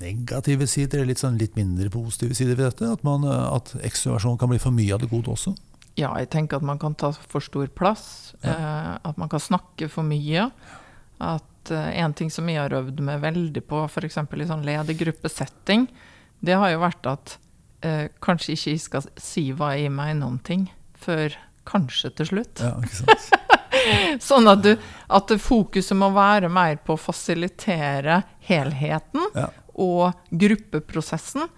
negative sider, eller litt, sånn, litt mindre positive sider ved dette? At, man, eh, at ekstroversjon kan bli for mye av det gode også? Ja, jeg tenker at man kan ta for stor plass. Eh, at man kan snakke for mye. At eh, en ting som jeg har øvd meg veldig på, f.eks. i sånn ledergruppesetting, det har jo vært at eh, kanskje ikke jeg skal si hva jeg mener om ting, før kanskje til slutt. Ja, ikke sant? Sånn at, du, at fokuset må være mer på å fasilitere helheten Ja. og gruppeprosessen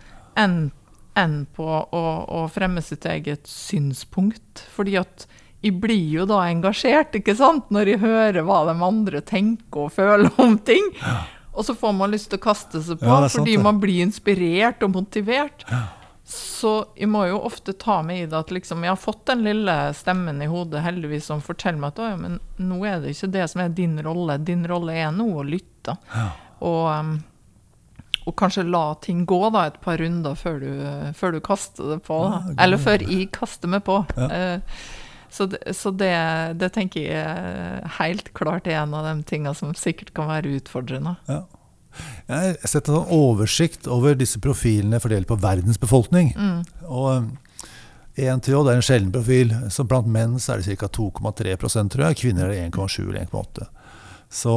enn enn på å, å fremme sitt eget synspunkt. Fordi at jeg blir jo da engasjert, ikke sant, når jeg hører hva de andre tenker og føler om ting. Og så får man lyst til å kaste seg på, Ja, sant fordi man blir inspirert og motivert. Så jeg må jo ofte ta meg i det at liksom, jeg har fått den lille stemmen i hodet heldigvis som forteller meg at «Å, ja, men nå er det ikke det som er din rolle. Din rolle er nå å lytte. Og, um, og kanskje la ting gå da et par runder før du, før du kaster det på. Ja, Eller før jeg kaster meg på. Ja. Eh, så det, så det, det tenker jeg helt klart er en av de tingene som sikkert kan være utfordrende. Ja. Jeg har sett en sånn oversikt over disse profilene fordelt på verdens befolkning. Og um, ENTJ det er en sjelden profil. Så blant menn så er det ca. 2,3 tror jeg. Kvinner er det 1,7 eller 1,8. Så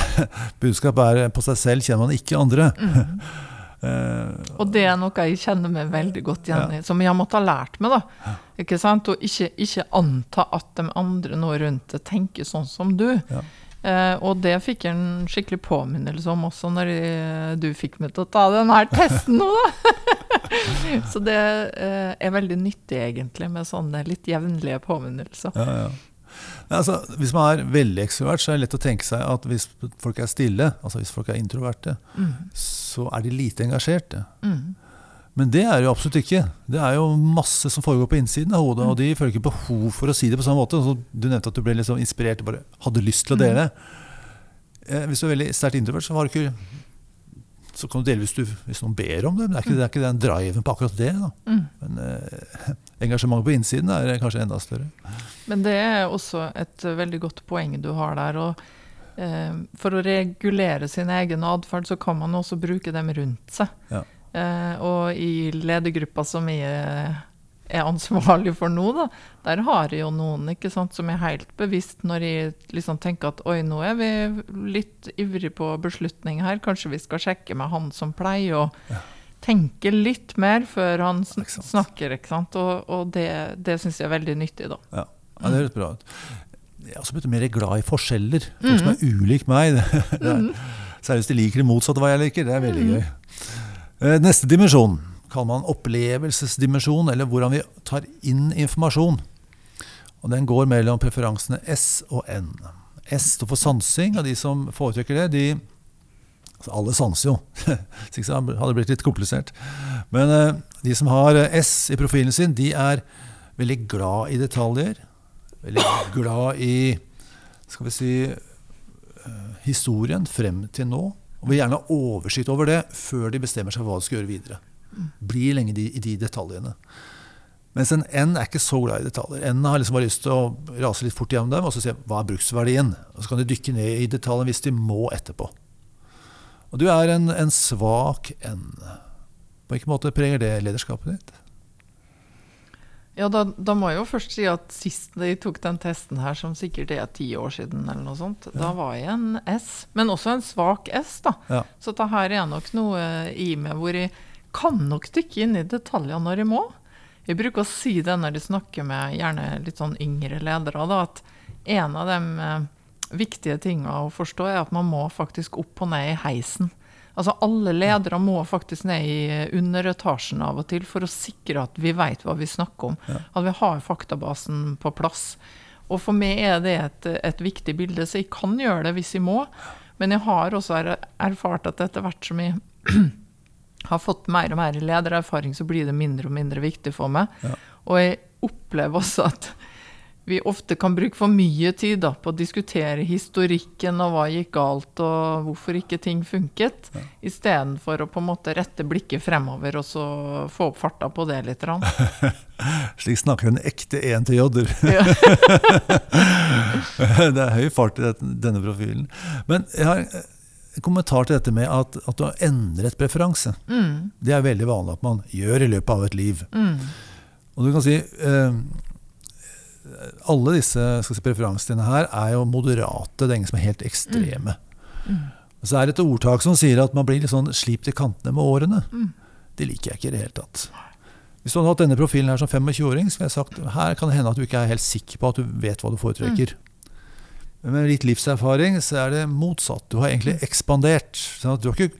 budskapet er på seg selv kjenner man ikke andre. Eh, Og det er noe jeg kjenner meg veldig godt igjen i, som jeg måtte ha lært meg. da. Ikke sant? Og ikke, ikke anta at de andre nå rundt deg tenker sånn som du. Ja. Uh, og det fikk jeg en skikkelig påminnelse om også når jeg, du fikk meg til å ta den her testen nå, da. Så det uh, er veldig nyttig, egentlig, med sånne litt jevnlige påminnelser. ja, ja. Altså, hvis man er veldig ekstrovert, så er det lett å tenke seg at hvis folk er stille, altså hvis folk er introverte, Mm. så er de lite engasjerte. Mm. Men det er jo absolutt ikke. Det er jo masse som foregår på innsiden av hodet, og de føler ikke behov for å si det på samme måte. Så du nevnte at du ble sånn inspirert og bare hadde lyst til å dele. Eh, hvis du er veldig sterkt introvert, så har du ikke så kan du dele hvis, du, hvis noen ber om det, men det er ikke, det er ikke den driven på akkurat det. Mm. Men eh, engasjementet på innsiden er kanskje enda større. Men det er også et eh, veldig godt poeng du har der. Og, eh, for å regulere sin egen atferd, så kan man også bruke dem rundt seg. Ja. Eh, og i ledergruppa som jeg er ansvarlig for nå, da, der har jeg jo noen ikke sant, som er helt bevisst når jeg liksom tenker at oi, nå er vi litt ivrig på beslutning her, kanskje vi skal sjekke med han som pleier å Ja. tenke litt mer før han sn snakker. ikke sant, Og, og det, det syns jeg er veldig nyttig, da. Ja, ja det høres bra ut. Jeg er også blitt mer glad i forskjeller. Folk som er ulik meg. Det, er, hvis de liker det motsatte av hva jeg liker. Det er veldig gøy. Eh, Neste dimensjon kaller man opplevelsesdimensjon, eller hvordan vi tar inn informasjon. Og Den går mellom preferansene S og N. S står for sansing, og de som foretrekker det, de altså Alle sanser jo, hvis ikke hadde det blitt litt komplisert. Men eh, de som har eh, S i profilen sin, de er veldig glad i detaljer. Veldig glad i skal vi si, eh, historien frem til nå. Og vil gjerne ha oversikt over det før de bestemmer seg for hva de skal gjøre videre. Blir lenge de, i de detaljene. Mens en N er ikke så glad i detaljer. N har liksom bare lyst til å rase litt fort gjennom dem og så se hva er bruksverdien. Og så kan de dykke ned i detaljen hvis de må etterpå. Og du er en, en svak N. På hvilken måte preger det lederskapet ditt? Ja, da, da må jeg jo først si at sist de tok den testen her, som sikkert er ti år siden, eller noe sånt, da var jeg en S, men også en svak S, da. Ja. Så det her er nok noe i meg hvor jeg kan nok dykke inn i detaljene når jeg må. Jeg bruker å si det når jeg snakker med gjerne litt sånn yngre ledere, da, at en av de eh, viktige tingene å forstå er at man må faktisk opp og ned i heisen. Altså Alle ledere må faktisk ned i underetasjen av og til for å sikre at vi vet hva vi snakker om. Ja. At vi har faktabasen på plass. Og for meg er det et, et viktig bilde, så jeg kan gjøre det hvis jeg må. Men jeg har også er, erfart at etter hvert som jeg har fått mer og mer ledererfaring, så blir det mindre og mindre viktig for meg. Ja. Og jeg opplever også at vi ofte kan bruke for mye tid da, på å diskutere historikken og hva gikk galt, og hvorfor ikke ting funket, Ja. istedenfor å på en måte rette blikket fremover og så få opp farta på det litt. Slik snakker en ekte 1-J-er. Ja. det er høy fart i denne profilen. Men jeg har en kommentar til dette med at, at du har endret preferanse. Mm, Det er veldig vanlig at man gjør i løpet av et liv. mm, Og du kan si eh, Alle disse si, preferansene her er jo moderate. Det er ingen som er helt ekstreme. mm, Og så er det et ordtak som sier at man blir litt sånn slipt i kantene med årene. mm. Det liker jeg ikke i det hele tatt. Hvis du hadde hatt denne profilen her som 25-åring, så ville jeg sagt her kan det hende at du ikke er helt sikker på at du vet hva du foretrekker. Men med litt livserfaring så er det motsatt. Du har egentlig ekspandert. Sånn du har ikke,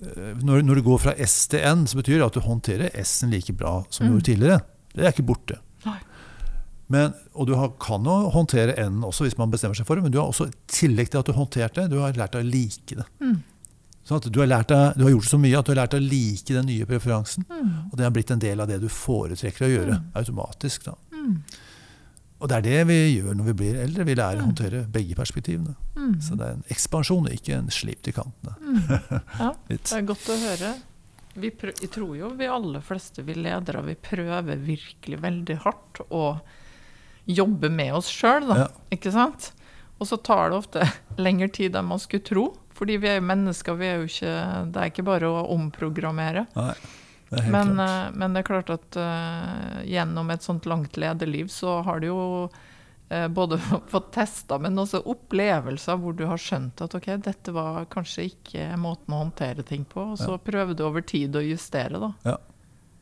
eh, når, når du går fra S til N, så betyr det at du håndterer S-en like bra som du Mm. gjorde tidligere. Det er ikke borte. Men, og du har, kan jo håndtere N også hvis man bestemmer seg for det, men du har også, i tillegg til at du håndterte det, du har lært deg å like det. Mm. Sånn du har, deg, du har gjort så mye at du har lært deg å like den nye preferansen. Mm. Og det har blitt en del av det du foretrekker å gjøre Mm. automatisk. Da. Og det er det vi gjør når vi blir eldre. Vi lærer å Mm. håndtere begge perspektivene. Mm. Så det er en ekspansjon, ikke en slip til kantene. Mm. Ja, det er godt å høre. Vi jeg tror jo vi aller fleste, vi ledere, vi prøver virkelig veldig hardt å jobbe med oss sjøl, da. Ja. Ikke sant? Og så tar det ofte lengre tid enn man skulle tro. Fordi vi er jo mennesker, vi er jo ikke Det er ikke bare å omprogrammere. Nei, det Men, eh, men det er klart at uh, gjennom et sånt langt lederliv så har du jo uh, både fått testa, men også opplevelser hvor du har skjønt at ok, dette var kanskje ikke måten å håndtere ting på, og så Ja. prøver du over tid å justere, da.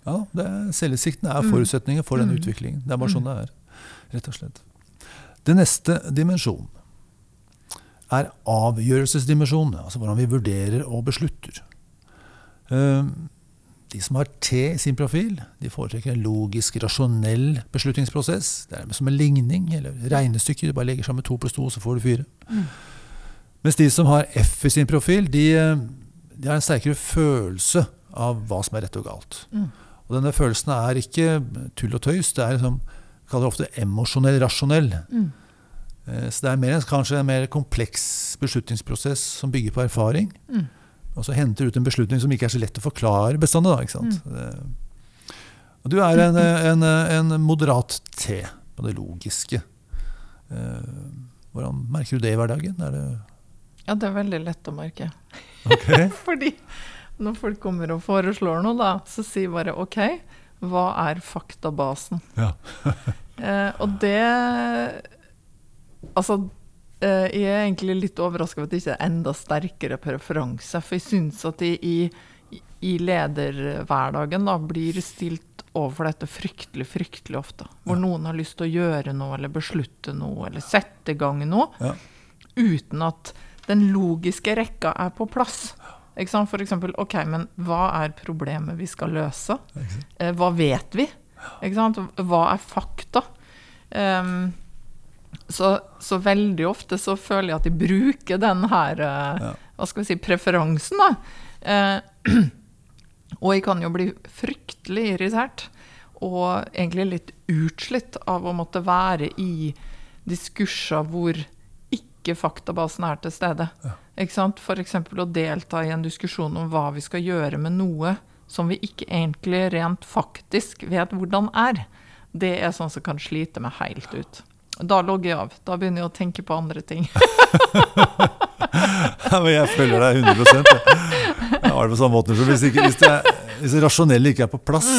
Ja, det er, er Mm. forutsetningen for den Mm. utviklingen. Det er bare sånn det er. Rett og slett. Det neste dimensjonen er avgjørelsesdimensjonen. Altså hvordan vi vurderer og beslutter. Eh, De som har T i sin profil, de foretrekker en logisk, rasjonell beslutningsprosess. Det er som en ligning eller regnestykke. Du bare legger sammen to pluss to, så får du fire. Mm. Mens de som har F i sin profil, de, de har en sterkere følelse av hva som er rett og galt. Mm. Og denne følelsen er ikke tull og tøys. Det er liksom, vi kaller det ofte emosjonell rasjonell. Mm. Eh, Så det er mer, kanskje en mer kompleks beslutningsprosess som bygger på erfaring. Mm. Og så henter ut en beslutning som ikke er så lett å forklare bestandig. Da, ikke sant? Mm. Og du er en, en, en moderat T på det logiske. Eh, Hvordan merker du det i hverdagen? Er det Ja, det er veldig lett å merke. Okay. Fordi når folk kommer og foreslår noe, da, så sier bare OK, hva er faktabasen? Ja. Eh, og det Altså, eh, jeg er egentlig litt overraska over at det ikke er enda sterkere preferanse. For jeg syns at de i, i lederhverdagen da blir stilt overfor dette fryktelig, fryktelig ofte. Hvor Ja. noen har lyst til å gjøre noe, eller beslutte noe, eller sette i gang noe, Ja. uten at den logiske rekka er på plass. Ikke sant? For eksempel, OK, men hva er problemet vi skal løse? Eh, hva vet vi? Ikke sant? Hva er fakta? Ehm, så, så veldig ofte så føler jeg at de bruker den her eh, Ja. hva skal vi si, preferansen, da. Eh, og jeg kan jo bli fryktelig irritert og egentlig litt utslitt av å måtte være i diskurser hvor ikke faktabasen er til stede. Ja. Ikke sant? F.eks. å delta i en diskusjon om hva vi skal gjøre med noe som vi ikke egentlig rent faktisk vet hvordan er. Det er sånn som kan slite meg helt ut. Da logger jeg av. Da begynner jeg å tenke på andre ting. Men jeg følger deg 100 Jeg har det på samme måte. Hvis, ikke, hvis, det, hvis det rasjonelle ikke er på plass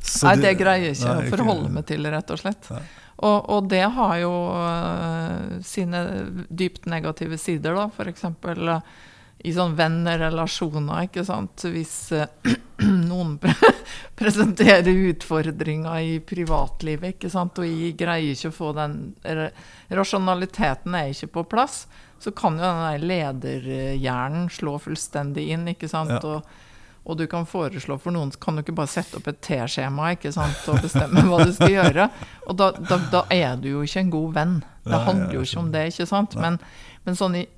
så Mm. Nei, det greier jeg ikke Nei, å forholde meg til, rett og slett. Og, og det har jo uh, sine dypt negative sider, da. F.eks. Uh, i sånn vennerelasjoner, ikke sant. Hvis øh, noen pre presenterer utfordringer i privatlivet, ikke sant, og jeg greier ikke å få den Rasjonaliteten er ikke på plass. Så kan jo den der lederhjernen slå fullstendig inn, ikke sant. Ja. Og, og du kan foreslå for noen, kan du ikke bare sette opp et T-skjema ikke sant, og bestemme hva du skal gjøre. Og da, da, da er du jo ikke en god venn. Det handler jo ikke om det, ikke sant. Men, men sånn i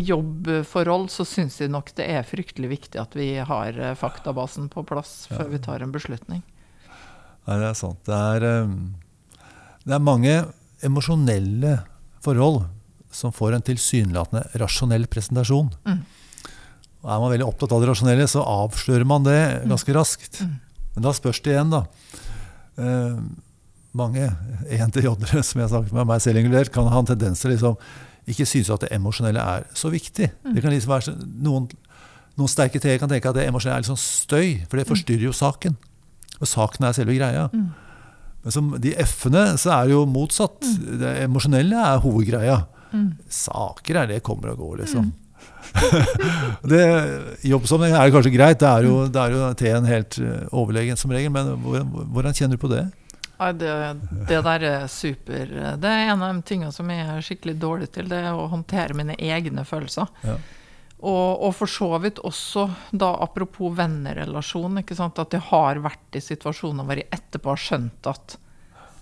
jobbforhold så syns jeg nok det er fryktelig viktig at vi har eh, faktabasen på plass før vi tar en beslutning. Nei, det er sant. Det er, um, det er mange emosjonelle forhold som får en tilsynelatende rasjonell presentasjon. Mm. Er man veldig opptatt av det rasjonelle, så avslører man det ganske raskt. Mm. Men da spørs det igjen, da. Eh, mange ENTJ-ere som jeg har snakket med, meg selv inkludert, kan ha en tendens til liksom ikke synes at det emosjonelle er så viktig. Mm. Det kan liksom være noen, noen sterke T-er kan tenke at det emosjonelle er litt sånn støy, for det forstyrrer jo saken. Og saken er selve greia. Mm. Men som de F-ene så er det jo motsatt. Det emosjonelle er hovedgreia. Mm. Saker er det kommer og går, liksom. det, jobbsammenheng er kanskje greit, det er jo, det er jo T-en helt eh, overlegen som regel, men hvordan, hvordan kjenner du på det? Det, det der er super. Det er en av de tingene som jeg er skikkelig dårlig til, det er å håndtere mine egne følelser. Ja. Og, og for så vidt også, da apropos vennerelasjon, ikke sant, at jeg har vært i situasjoner hvor jeg etterpå har skjønt at,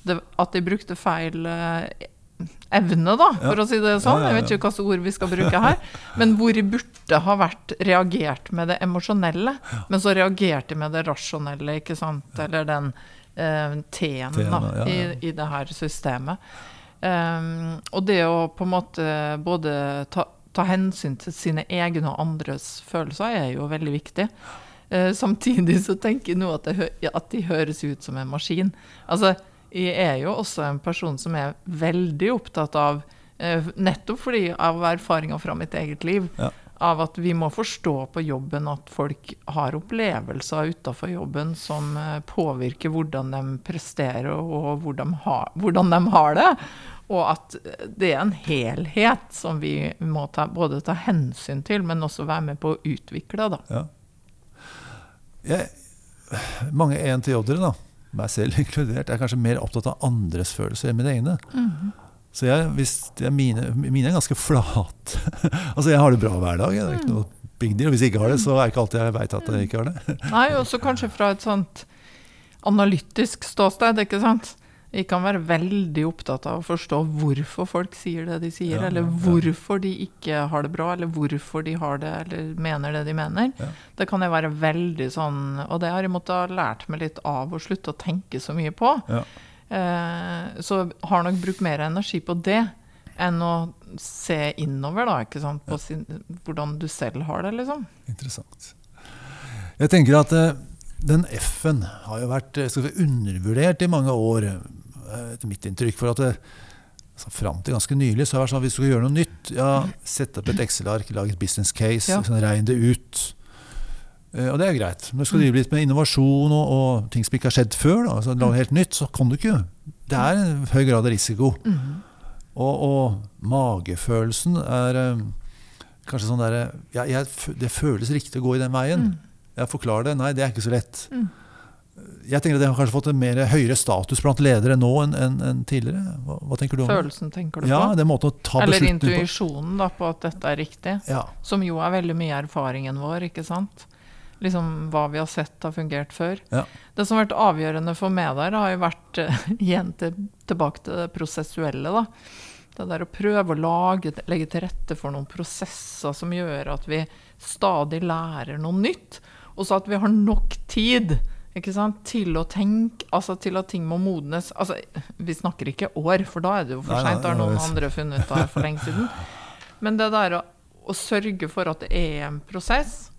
det, at jeg brukte feil eh, evne, da, for Ja. å si det sånn. Jeg vet ikke hvilke ord vi skal bruke her. Men hvor jeg burde ha vært reagert med det emosjonelle, men så reagerte jeg med det rasjonelle, ikke sant, eller den T-en T-en, ja, ja. i, i det her systemet. Um, og det å på en måte både ta, ta hensyn til sine egne og andres følelser er jo veldig viktig. Uh, samtidig så tenker jeg nå at, det at de høres ut som en maskin. Altså, jeg er jo også en person som er veldig opptatt av, eh, nettopp fordi av erfaringer fra mitt eget liv, Ja. Av at vi må forstå på jobben at folk har opplevelser utafor jobben som eh, påvirker hvordan de presterer og hvordan de, har, hvordan de har det. Og at det er en helhet som vi må ta, både ta hensyn til, men også være med på å utvikle. Ja. Jeg, mange en-til-jobbere, meg selv inkludert, er kanskje mer opptatt av andres følelser enn mine egne. Så jeg, hvis jeg, mine, mine er ganske flate. altså, jeg har det bra hver dag. Det er ikke noe big deal. Hvis jeg ikke har det, så er det ikke alltid jeg veit at jeg ikke har det. Nei, også kanskje fra et sånt analytisk ståsted, ikke sant. Vi kan være veldig opptatt av å forstå hvorfor folk sier det de sier, Ja, eller ja. hvorfor de ikke har det bra, eller hvorfor de har det, eller mener det de mener. Ja. Det kan jeg være veldig sånn Og det har jeg måttet ha lært meg litt av å slutte å tenke så mye på. Eh, så har nok brukt mer energi på det enn å se innover, da, ikke sant, på sin, hvordan du selv har det, liksom. Interessant. Jeg tenker at eh, den F-en har jo vært eh, si, undervurdert i mange år, etter mitt inntrykk. For at det, altså, fram til ganske nylig så har det vært sånn at hvis du skal gjøre noe nytt, ja, sett opp et Excel-ark, lag et business case, Ja. sånn, regn det ut. Eh, Og det er greit. Men skal du drive litt med innovasjon og, og ting som ikke har skjedd før, da, altså lage helt nytt, så kan du ikke. Det er en høy grad av risiko. Og, og magefølelsen er eh, kanskje sånn derre ja, jeg Det føles riktig å gå i den veien. Jeg forklarer det. Nei, det er ikke så lett. Mm. Jeg tenker at Det har kanskje fått en mer høyere status blant ledere nå enn enn- enn tidligere. Hva, hva tenker du om? Følelsen, tenker du Ja, på? det er måten å ta Eller intuisjonen på. da, på at dette er riktig. Ja, Som jo er veldig mye erfaringen vår, ikke sant? Liksom hva vi har sett har fungert før. Ja. Det som har vært avgjørende for meg der, har jo vært eh, igjen til, tilbake til det prosessuelle. da. Det der å prøve å lage, legge til rette for noen prosesser som gjør at vi stadig lærer noe nytt. Og så at vi har nok tid til å tenke, altså til at ting må modnes. Altså, vi snakker ikke år, for da er det jo for seint. Det har noen andre funnet ut av for lenge siden. Men det der å, å sørge for at det er en prosess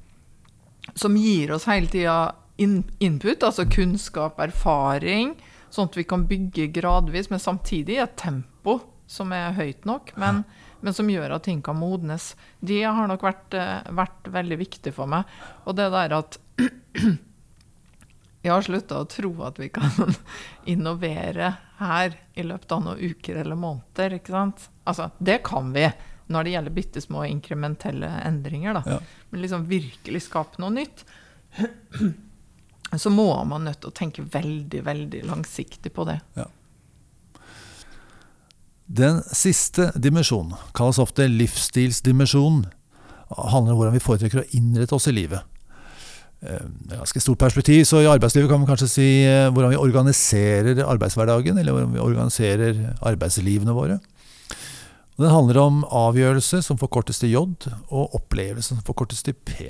som gir oss hele tida in input, altså kunnskap, erfaring, sånn at vi kan bygge gradvis, men samtidig i et tempo som er høyt nok, men, men som gjør at ting kan modnes. Det har nok vært, eh, vært veldig viktig for meg. Og det der at jeg har slutta å tro at vi kan innovere her i løpet av noen uker eller måneder. ikke sant? Altså, det kan vi når det gjelder bitte små inkrementelle endringer. da. Ja. Men liksom virkelig skape noe nytt, så må man nødt til å tenke veldig, veldig langsiktig på det. Den siste dimensjonen kalles ofte livsstilsdimensjonen. handler om hvordan vi foretrekker å innrette oss i livet. Med Det er ganske stort perspektiv, så i arbeidslivet kan man kanskje si eh, hvordan vi organiserer arbeidshverdagen, eller hvordan vi organiserer arbeidslivene våre. Den handler om avgjørelse, som forkortes til J, og opplevelse, som forkortes til P.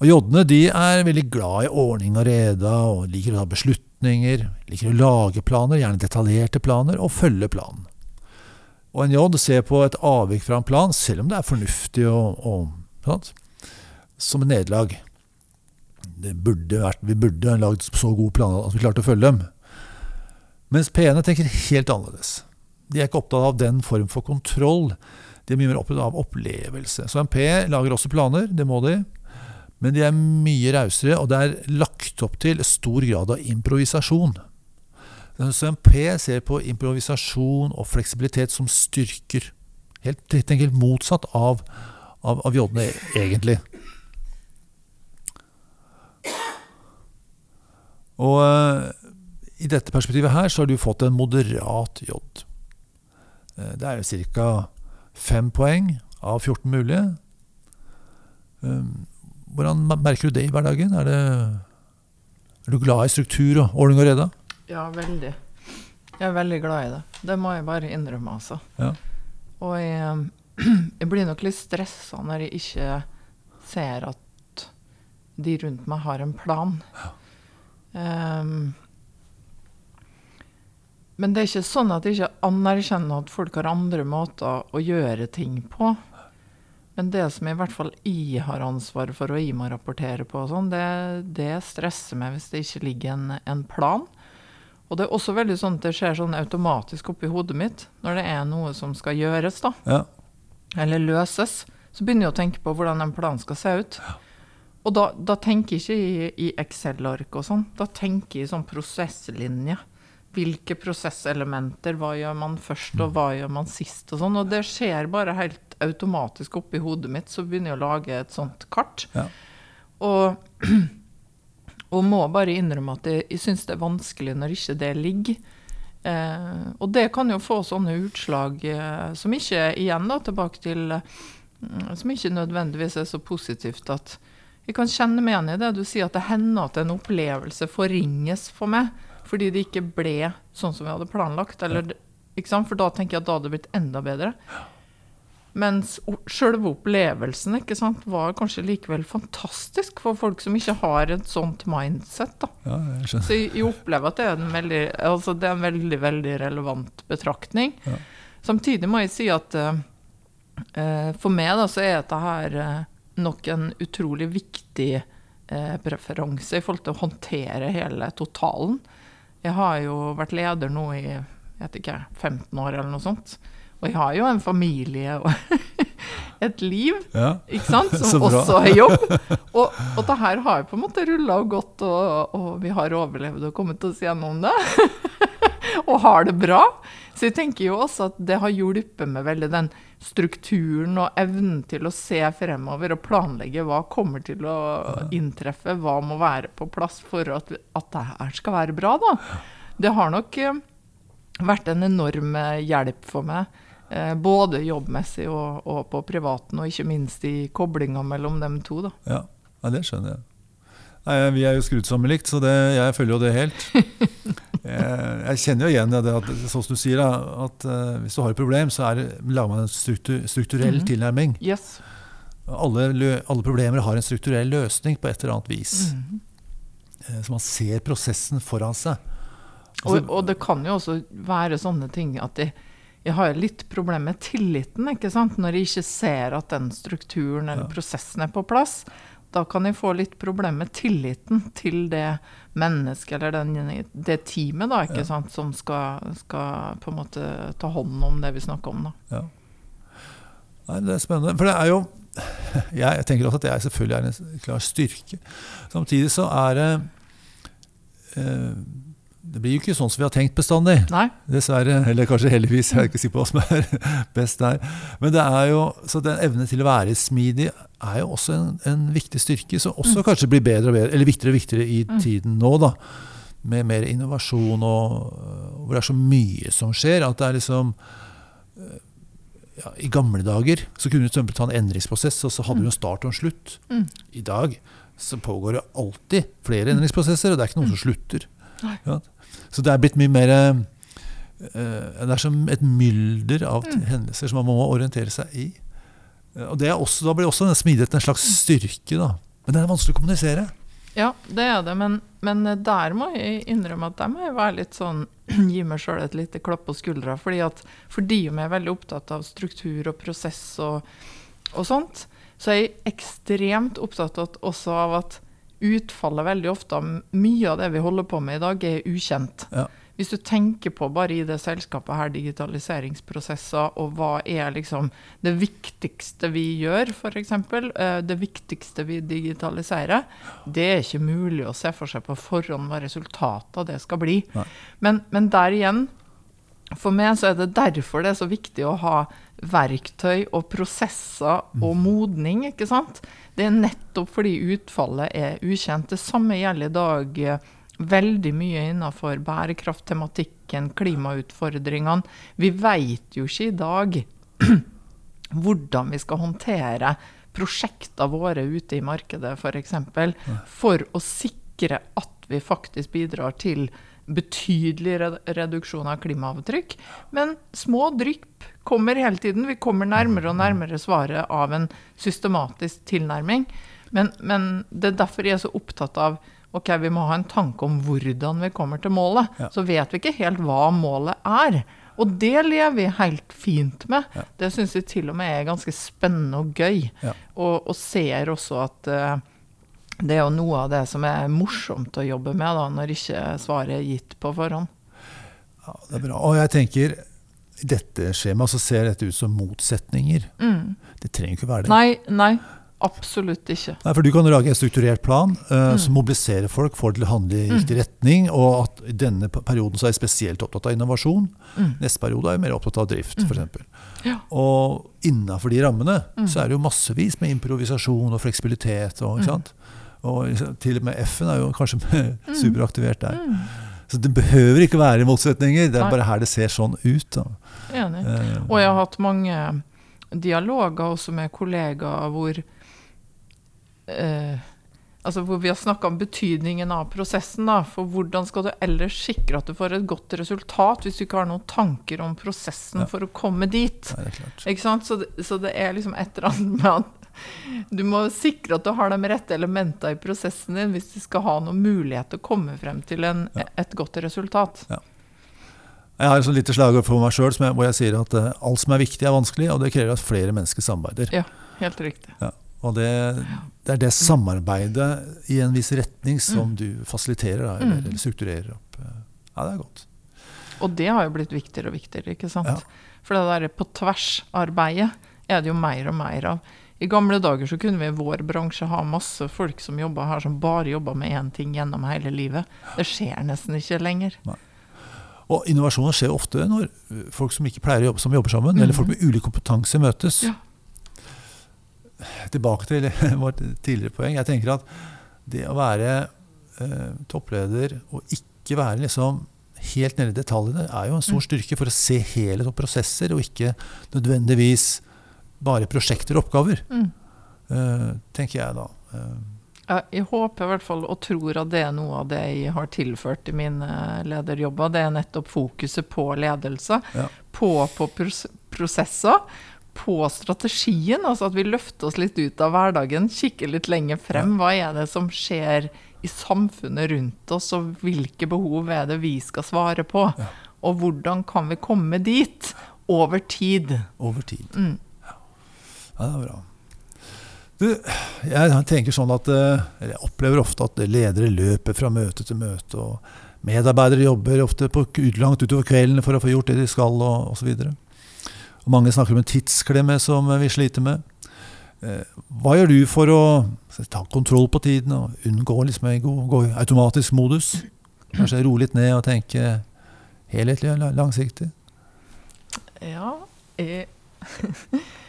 Og J-ene er veldig glad i ordning og reda, og liker å ta beslutninger, liker å lage planer, gjerne detaljerte planer, og følge planen. Og en J ser på et avvik fra en plan, selv om det er fornuftig og, og sant? som et nederlag. Vi burde lagd så gode planer at vi klarte å følge dem. Mens P-ene tenker helt annerledes. De er ikke opptatt av den form for kontroll. De er mye mer opptatt av opplevelse. Så MP lager også planer, det må de. Men de er mye rausere, og det er lagt opp til stor grad av improvisasjon. Så MP ser på improvisasjon og fleksibilitet som styrker. Helt, helt motsatt av, av, av J-ene, egentlig. Og eh, i dette perspektivet her så har du fått en moderat J. Eh, Det er ca. fem poeng av 14 mulige. Eh, Hvordan merker du det i hverdagen? Er, det, er du glad i struktur og ordning og reda? Ja, veldig. Jeg er veldig glad i det. Det må jeg bare innrømme, altså. Ja. Og jeg, jeg blir nok litt stressa når jeg ikke ser at de rundt meg har en plan. Ehm, men det er ikke sånn at jeg ikke anerkjenner at folk har andre måter å gjøre ting på. Men det som i hvert fall jeg har ansvar for og jeg må rapportere på, sånn, det, det stresser meg hvis det ikke ligger en, en plan. Og det er også veldig sånn at det skjer sånn automatisk oppi hodet mitt når det er noe som skal gjøres, da, Ja. eller løses. Så begynner jeg å tenke på hvordan den planen skal se ut. Og da, da tenker jeg ikke i, i Excel-ark og sånn. Da tenker jeg i sånn prosesslinje. Hvilke prosesselementer, hva gjør man først, og hva gjør man sist, og sånn. Og det skjer bare helt automatisk oppi hodet mitt, så begynner jeg å lage et sånt kart. Ja. Og, og må bare innrømme at jeg, jeg syns det er vanskelig når ikke det ligger. Eh, og det kan jo få sånne utslag eh, som ikke, igjen da, tilbake til mm, som ikke nødvendigvis er så positivt at jeg kan kjenne meg igjen i det du sier, at det hender at en opplevelse forringes for meg fordi det ikke ble sånn som vi hadde planlagt. Eller? For da tenker jeg at da hadde det blitt enda bedre. Mens sjølve opplevelsen ikke sant, var kanskje likevel fantastisk for folk som ikke har et sånt mindset. Ja, jeg. Så jeg, opplever at det er en veldig, altså det er en veldig, veldig relevant betraktning. Ja. Samtidig må jeg si at eh, for meg da, så er dette her uh, nok en utrolig viktig eh, preferanse i forhold til å håndtere hele totalen. Jeg har jo vært leder nå i ikke, 15 år eller noe sånt. Og jeg har jo en familie og et liv, Ja. ikke sant, som også er jobb. Og, og det her har på en måte rulla og gått, og, og vi har overlevd og kommet oss gjennom det. og har det bra. Så jeg tenker jo også at det har hjulpet med veldig den strukturen og evnen til å se fremover og planlegge hva kommer til å inntreffe, hva må være på plass for at, at det her skal være bra, da. Det har nok eh, vært en enorm eh, hjelp for meg. eh, Både jobbmessig og, og på privaten, og ikke minst i koblinga mellom dem to. Da. Ja, ja det skjønner jeg. Nei, Vi er jo skrudd sammen likt, så det, jeg følger jo det helt. Jeg, jeg kjenner jo igjen det, at, sånn som du sier, at eh, hvis du har et problem, så er det, lager man en struktur, strukturell Mhm. tilnærming. Yes. Alle, alle problemer har en strukturell løsning på et eller annet vis. Mm. Eh, Så man ser prosessen foran seg. Og, og det kan jo også være sånne ting at jeg, jeg har litt problemer med tilliten, ikke sant? Når jeg ikke ser at den strukturen eller Ja. prosessen er på plass. Da kan de få litt problemer med tilliten til det mennesket eller den, det teamet da, ikke Ja. sant? som skal, skal på en måte ta hånd om det vi snakker om. da. Ja. Nei, det er spennende. For det er jo Jeg tenker også at det er selvfølgelig er en klar styrke. Samtidig så er det eh, Det blir jo ikke sånn som vi har tenkt bestandig. Nei? Dessverre. Eller kanskje heldigvis. Jeg er ikke sikker på hva som er best der. Men det er jo, så den evnen til å være smidig er jo også en, en viktig styrke, som også kanskje blir bedre og bedre, eller viktigere og viktigere i Mm. tiden nå. da, Med mer innovasjon og hvor det er så mye som skjer. At det er liksom eh, ja, I gamle dager så kunne du eksempel ta en endringsprosess, og så hadde du en start og en slutt. Mm. I dag så pågår det alltid flere endringsprosesser, og det er ikke noen som slutter. Nei. Ja. Så det er blitt mye mer eh, Det er som et mylder av Mm. hendelser som man må orientere seg i. Eh, Og det er også, Da blir også den smidigheten en slags styrke. da. Men det er vanskelig å kommunisere. Ja, det er det, men, men der må jeg innrømme at der må jeg være litt sånn Gi meg sjøl et lite klapp på skuldra. Fordi at fordi om jeg er veldig opptatt av struktur og prosess og, og sånt, så er jeg ekstremt opptatt av, også av at utfallet veldig ofte mye av det vi holder på med i dag, er ukjent. Ja. Hvis du tenker på bare i det selskapet her, digitaliseringsprosesser, og hva er liksom det viktigste vi gjør, f.eks. Eh, det viktigste vi digitaliserer, det er ikke mulig å se for seg på forhånd hva resultatet av det skal bli. Men, men der igjen, for meg så er det derfor det er så viktig å ha verktøy og prosesser og modning, ikke sant? Det er nettopp fordi utfallet er ukjent. Det samme gjelder i dag eh, veldig mye innenfor bærekrafttematikken, klimautfordringene. Vi vet jo ikke i dag hvordan vi skal håndtere prosjektene våre ute i markedet, f.eks. For, eksempel, for å sikre at vi faktisk bidrar til betydelig reduksjon av klimaavtrykk. Men små drypp kommer hele tiden. Vi kommer nærmere og nærmere svaret av en systematisk tilnærming. Men, men det er derfor jeg er så opptatt av ok, vi må ha en tanke om hvordan vi kommer til målet. Ja. Så vet vi ikke helt hva målet er. Og det lever vi helt fint med. Ja. Det syns jeg til og med er ganske spennende og gøy. Ja. Og, og ser også at eh, det er jo noe av det som er morsomt å jobbe med, da, når ikke svaret er gitt på forhånd. Ja, det er bra. Og jeg tenker i dette skjemaet så ser dette ut som motsetninger. Mm. Det trenger ikke være det. Nei, nei, absolutt ikke. Nei, for Du kan lage en strukturert plan uh, Mm. som mobiliserer folk, får til å handle i riktig retning. Og at i denne perioden så er jeg spesielt opptatt av innovasjon. Mm. Neste periode er jeg mer opptatt av drift, Mm. f.eks. Ja. Og innafor de rammene Mm. så er det jo massevis med improvisasjon og fleksibilitet. Og, Mm. ikke sant? Og til og med F-en er jo kanskje superaktivert der. Mm. Så det behøver ikke være motsetninger. Det er Nei. bare her det ser sånn ut. Enig. Eh, Og jeg har hatt mange dialoger også med kollegaer hvor eh, Altså hvor vi har snakka om betydningen av prosessen. Da. For hvordan skal du ellers sikre at du får et godt resultat hvis du ikke har noen tanker om prosessen Ja. for å komme dit? Nei, det? Så, det, så det er liksom et eller annet med at du må sikre at du har de rette elementene i prosessen din hvis du skal ha noen mulighet til å komme frem til en, Ja. et godt resultat. Jeg har et lite slagord for meg sjøl hvor jeg sier at uh, alt som er viktig, er vanskelig, og det krever at flere mennesker samarbeider. Ja, helt riktig. Og det, det er det samarbeidet i en viss retning som du fasiliterer, da, eller, Mm. eller strukturerer opp. Ja, det er godt. Og det har jo blitt viktigere og viktigere, ikke sant? Ja. For det der på tvers-arbeidet er det jo mer og mer av. I gamle dager så kunne vi i vår bransje ha masse folk som jobba her, som bare jobba med én ting gjennom hele livet. Det skjer nesten ikke lenger. Og innovasjoner skjer ofte når folk som ikke pleier å jobbe, som jobber sammen, eller folk med ulik kompetanse møtes. Ja. Tilbake til vårt tidligere poeng. Jeg tenker at det å være eh, toppleder og ikke være liksom helt nede i detaljene, er jo en stor Mm. styrke for å se helhet og prosesser, og ikke nødvendigvis bare prosjekter og oppgaver. Mm. eh, tenker jeg da. Eh, Ja, jeg håper i hvert fall og tror at det er noe av det jeg har tilført i mine lederjobber. Det er nettopp fokuset på ledelse, Ja. på, på pros prosesser, på strategien. Altså at vi løfter oss litt ut av hverdagen, kikker litt lenger frem. Hva er det som skjer i samfunnet rundt oss, og hvilke behov er det vi skal svare på? Ja. Og hvordan kan vi komme dit over tid? over tid. Mm. Ja, det er bra. Du, jeg tenker sånn at eh, Jeg opplever ofte at ledere løper fra møte til møte. og Medarbeidere jobber ofte på, langt utover kvelden for å få gjort det de skal, og osv. Mange snakker om en tidsklemme som vi sliter med. Eh, Hva gjør du for å ta kontroll på tiden og unngå liksom gå, i automatisk modus? Kanskje roe litt ned og tenke helhetlig og langsiktig? Ja, jeg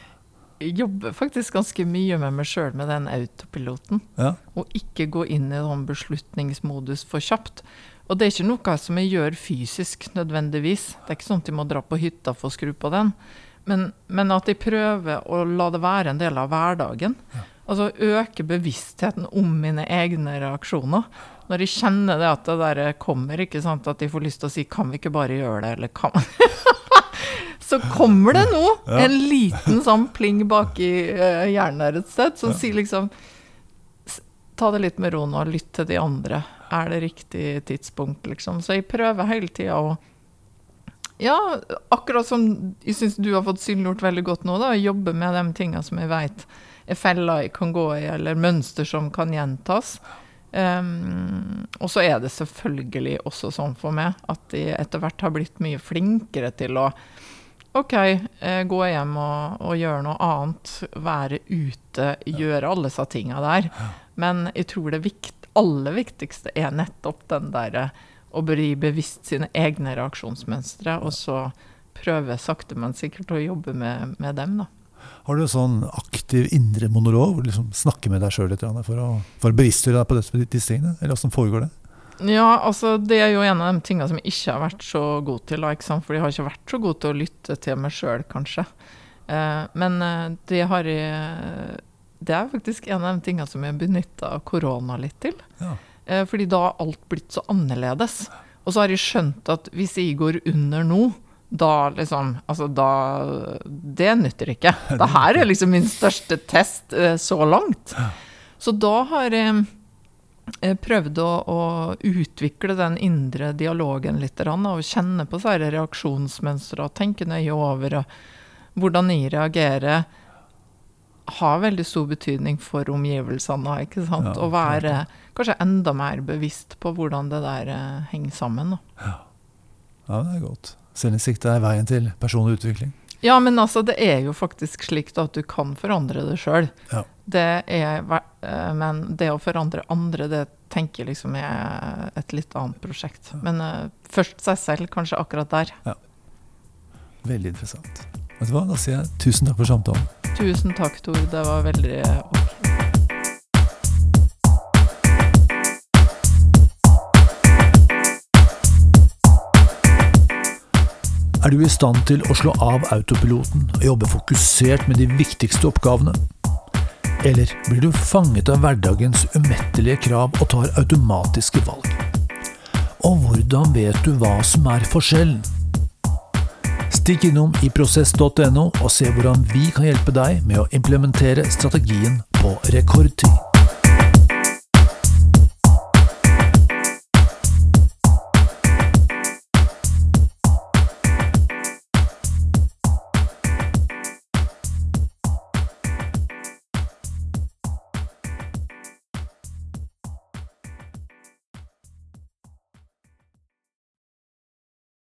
jobber faktisk ganske mye med meg sjøl med den autopiloten. Ja. Og ikke gå inn i sånn beslutningsmodus for kjapt. Og det er ikke noe som jeg gjør fysisk nødvendigvis. Det er ikke sånn at jeg må dra på hytta for å skru på den. Men, men at jeg prøver å la det være en del av hverdagen. Altså øke bevisstheten om mine egne reaksjoner. Når jeg kjenner det at det der kommer, ikke sant, at jeg får lyst til å si 'kan vi ikke bare gjøre det', eller 'kan Så kommer det nå Ja. en liten sånn pling bak i eh, hjernen der et sted, som Ja. sier liksom Ta det litt med ro nå, lytt til de andre. Er det riktig tidspunkt, liksom? Så jeg prøver hele tida å Ja, akkurat som jeg syns du har fått synliggjort veldig godt nå, da. Jobbe med de tinga som jeg veit er feller jeg kan gå i, eller mønster som kan gjentas. Um, og så er det selvfølgelig også sånn for meg at jeg etter hvert har blitt mye flinkere til å OK, eh, gå hjem og, og gjøre noe annet. Være ute, gjøre alle disse tinga der. Men jeg tror det vikt, aller viktigste er nettopp den derre å bli bevisst sine egne reaksjonsmønstre, og så prøve sakte, men sikkert å jobbe med, med dem, da. Har du en sånn aktiv indre monolog hvor du liksom snakker med deg sjøl litt for å, for å bevisstgjøre deg på disse tingene? Eller åssen foregår det? Ja, altså det er jo en av de tingene som jeg ikke har vært så god til, da, for jeg har ikke vært så god til å lytte til meg sjøl, kanskje. Eh, men eh, det har jeg Det er faktisk en av de tingene som jeg benytta korona litt til. Ja. Eh, fordi da har alt blitt så annerledes. Og så har jeg skjønt at hvis jeg går under nå, da liksom Altså, da Det nytter ikke. Det her er liksom min største test eh, så langt. Så da har jeg eh, prøvd å, å utvikle den indre dialogen litt, og kjenne på reaksjonsmønstre og tenke nøye over og hvordan jeg reagerer. Har veldig stor betydning for omgivelsene. ikke sant? Ja, Å være kanskje enda mer bevisst på hvordan det der eh, henger sammen. Da. Ja, det er godt. Selvinnsikt er veien til personlig utvikling. Ja, men altså, det er jo faktisk slik at du kan forandre det sjøl. Ja. Det er, eh, men det å forandre andre, det tenker jeg liksom er et litt annet prosjekt. Men eh, først seg selv, kanskje akkurat der. Ja. Veldig interessant. Vet du hva, Da sier jeg tusen takk for samtalen. Tusen takk, Tor. Det var veldig Er du i stand til å slå av autopiloten og jobbe fokusert med de viktigste oppgavene? Eller blir du fanget av hverdagens umettelige krav og tar automatiske valg? Og hvordan vet du hva som er forskjellen? Stikk innom i prosess.no og se hvordan vi kan hjelpe deg med å implementere strategien på rekordtid.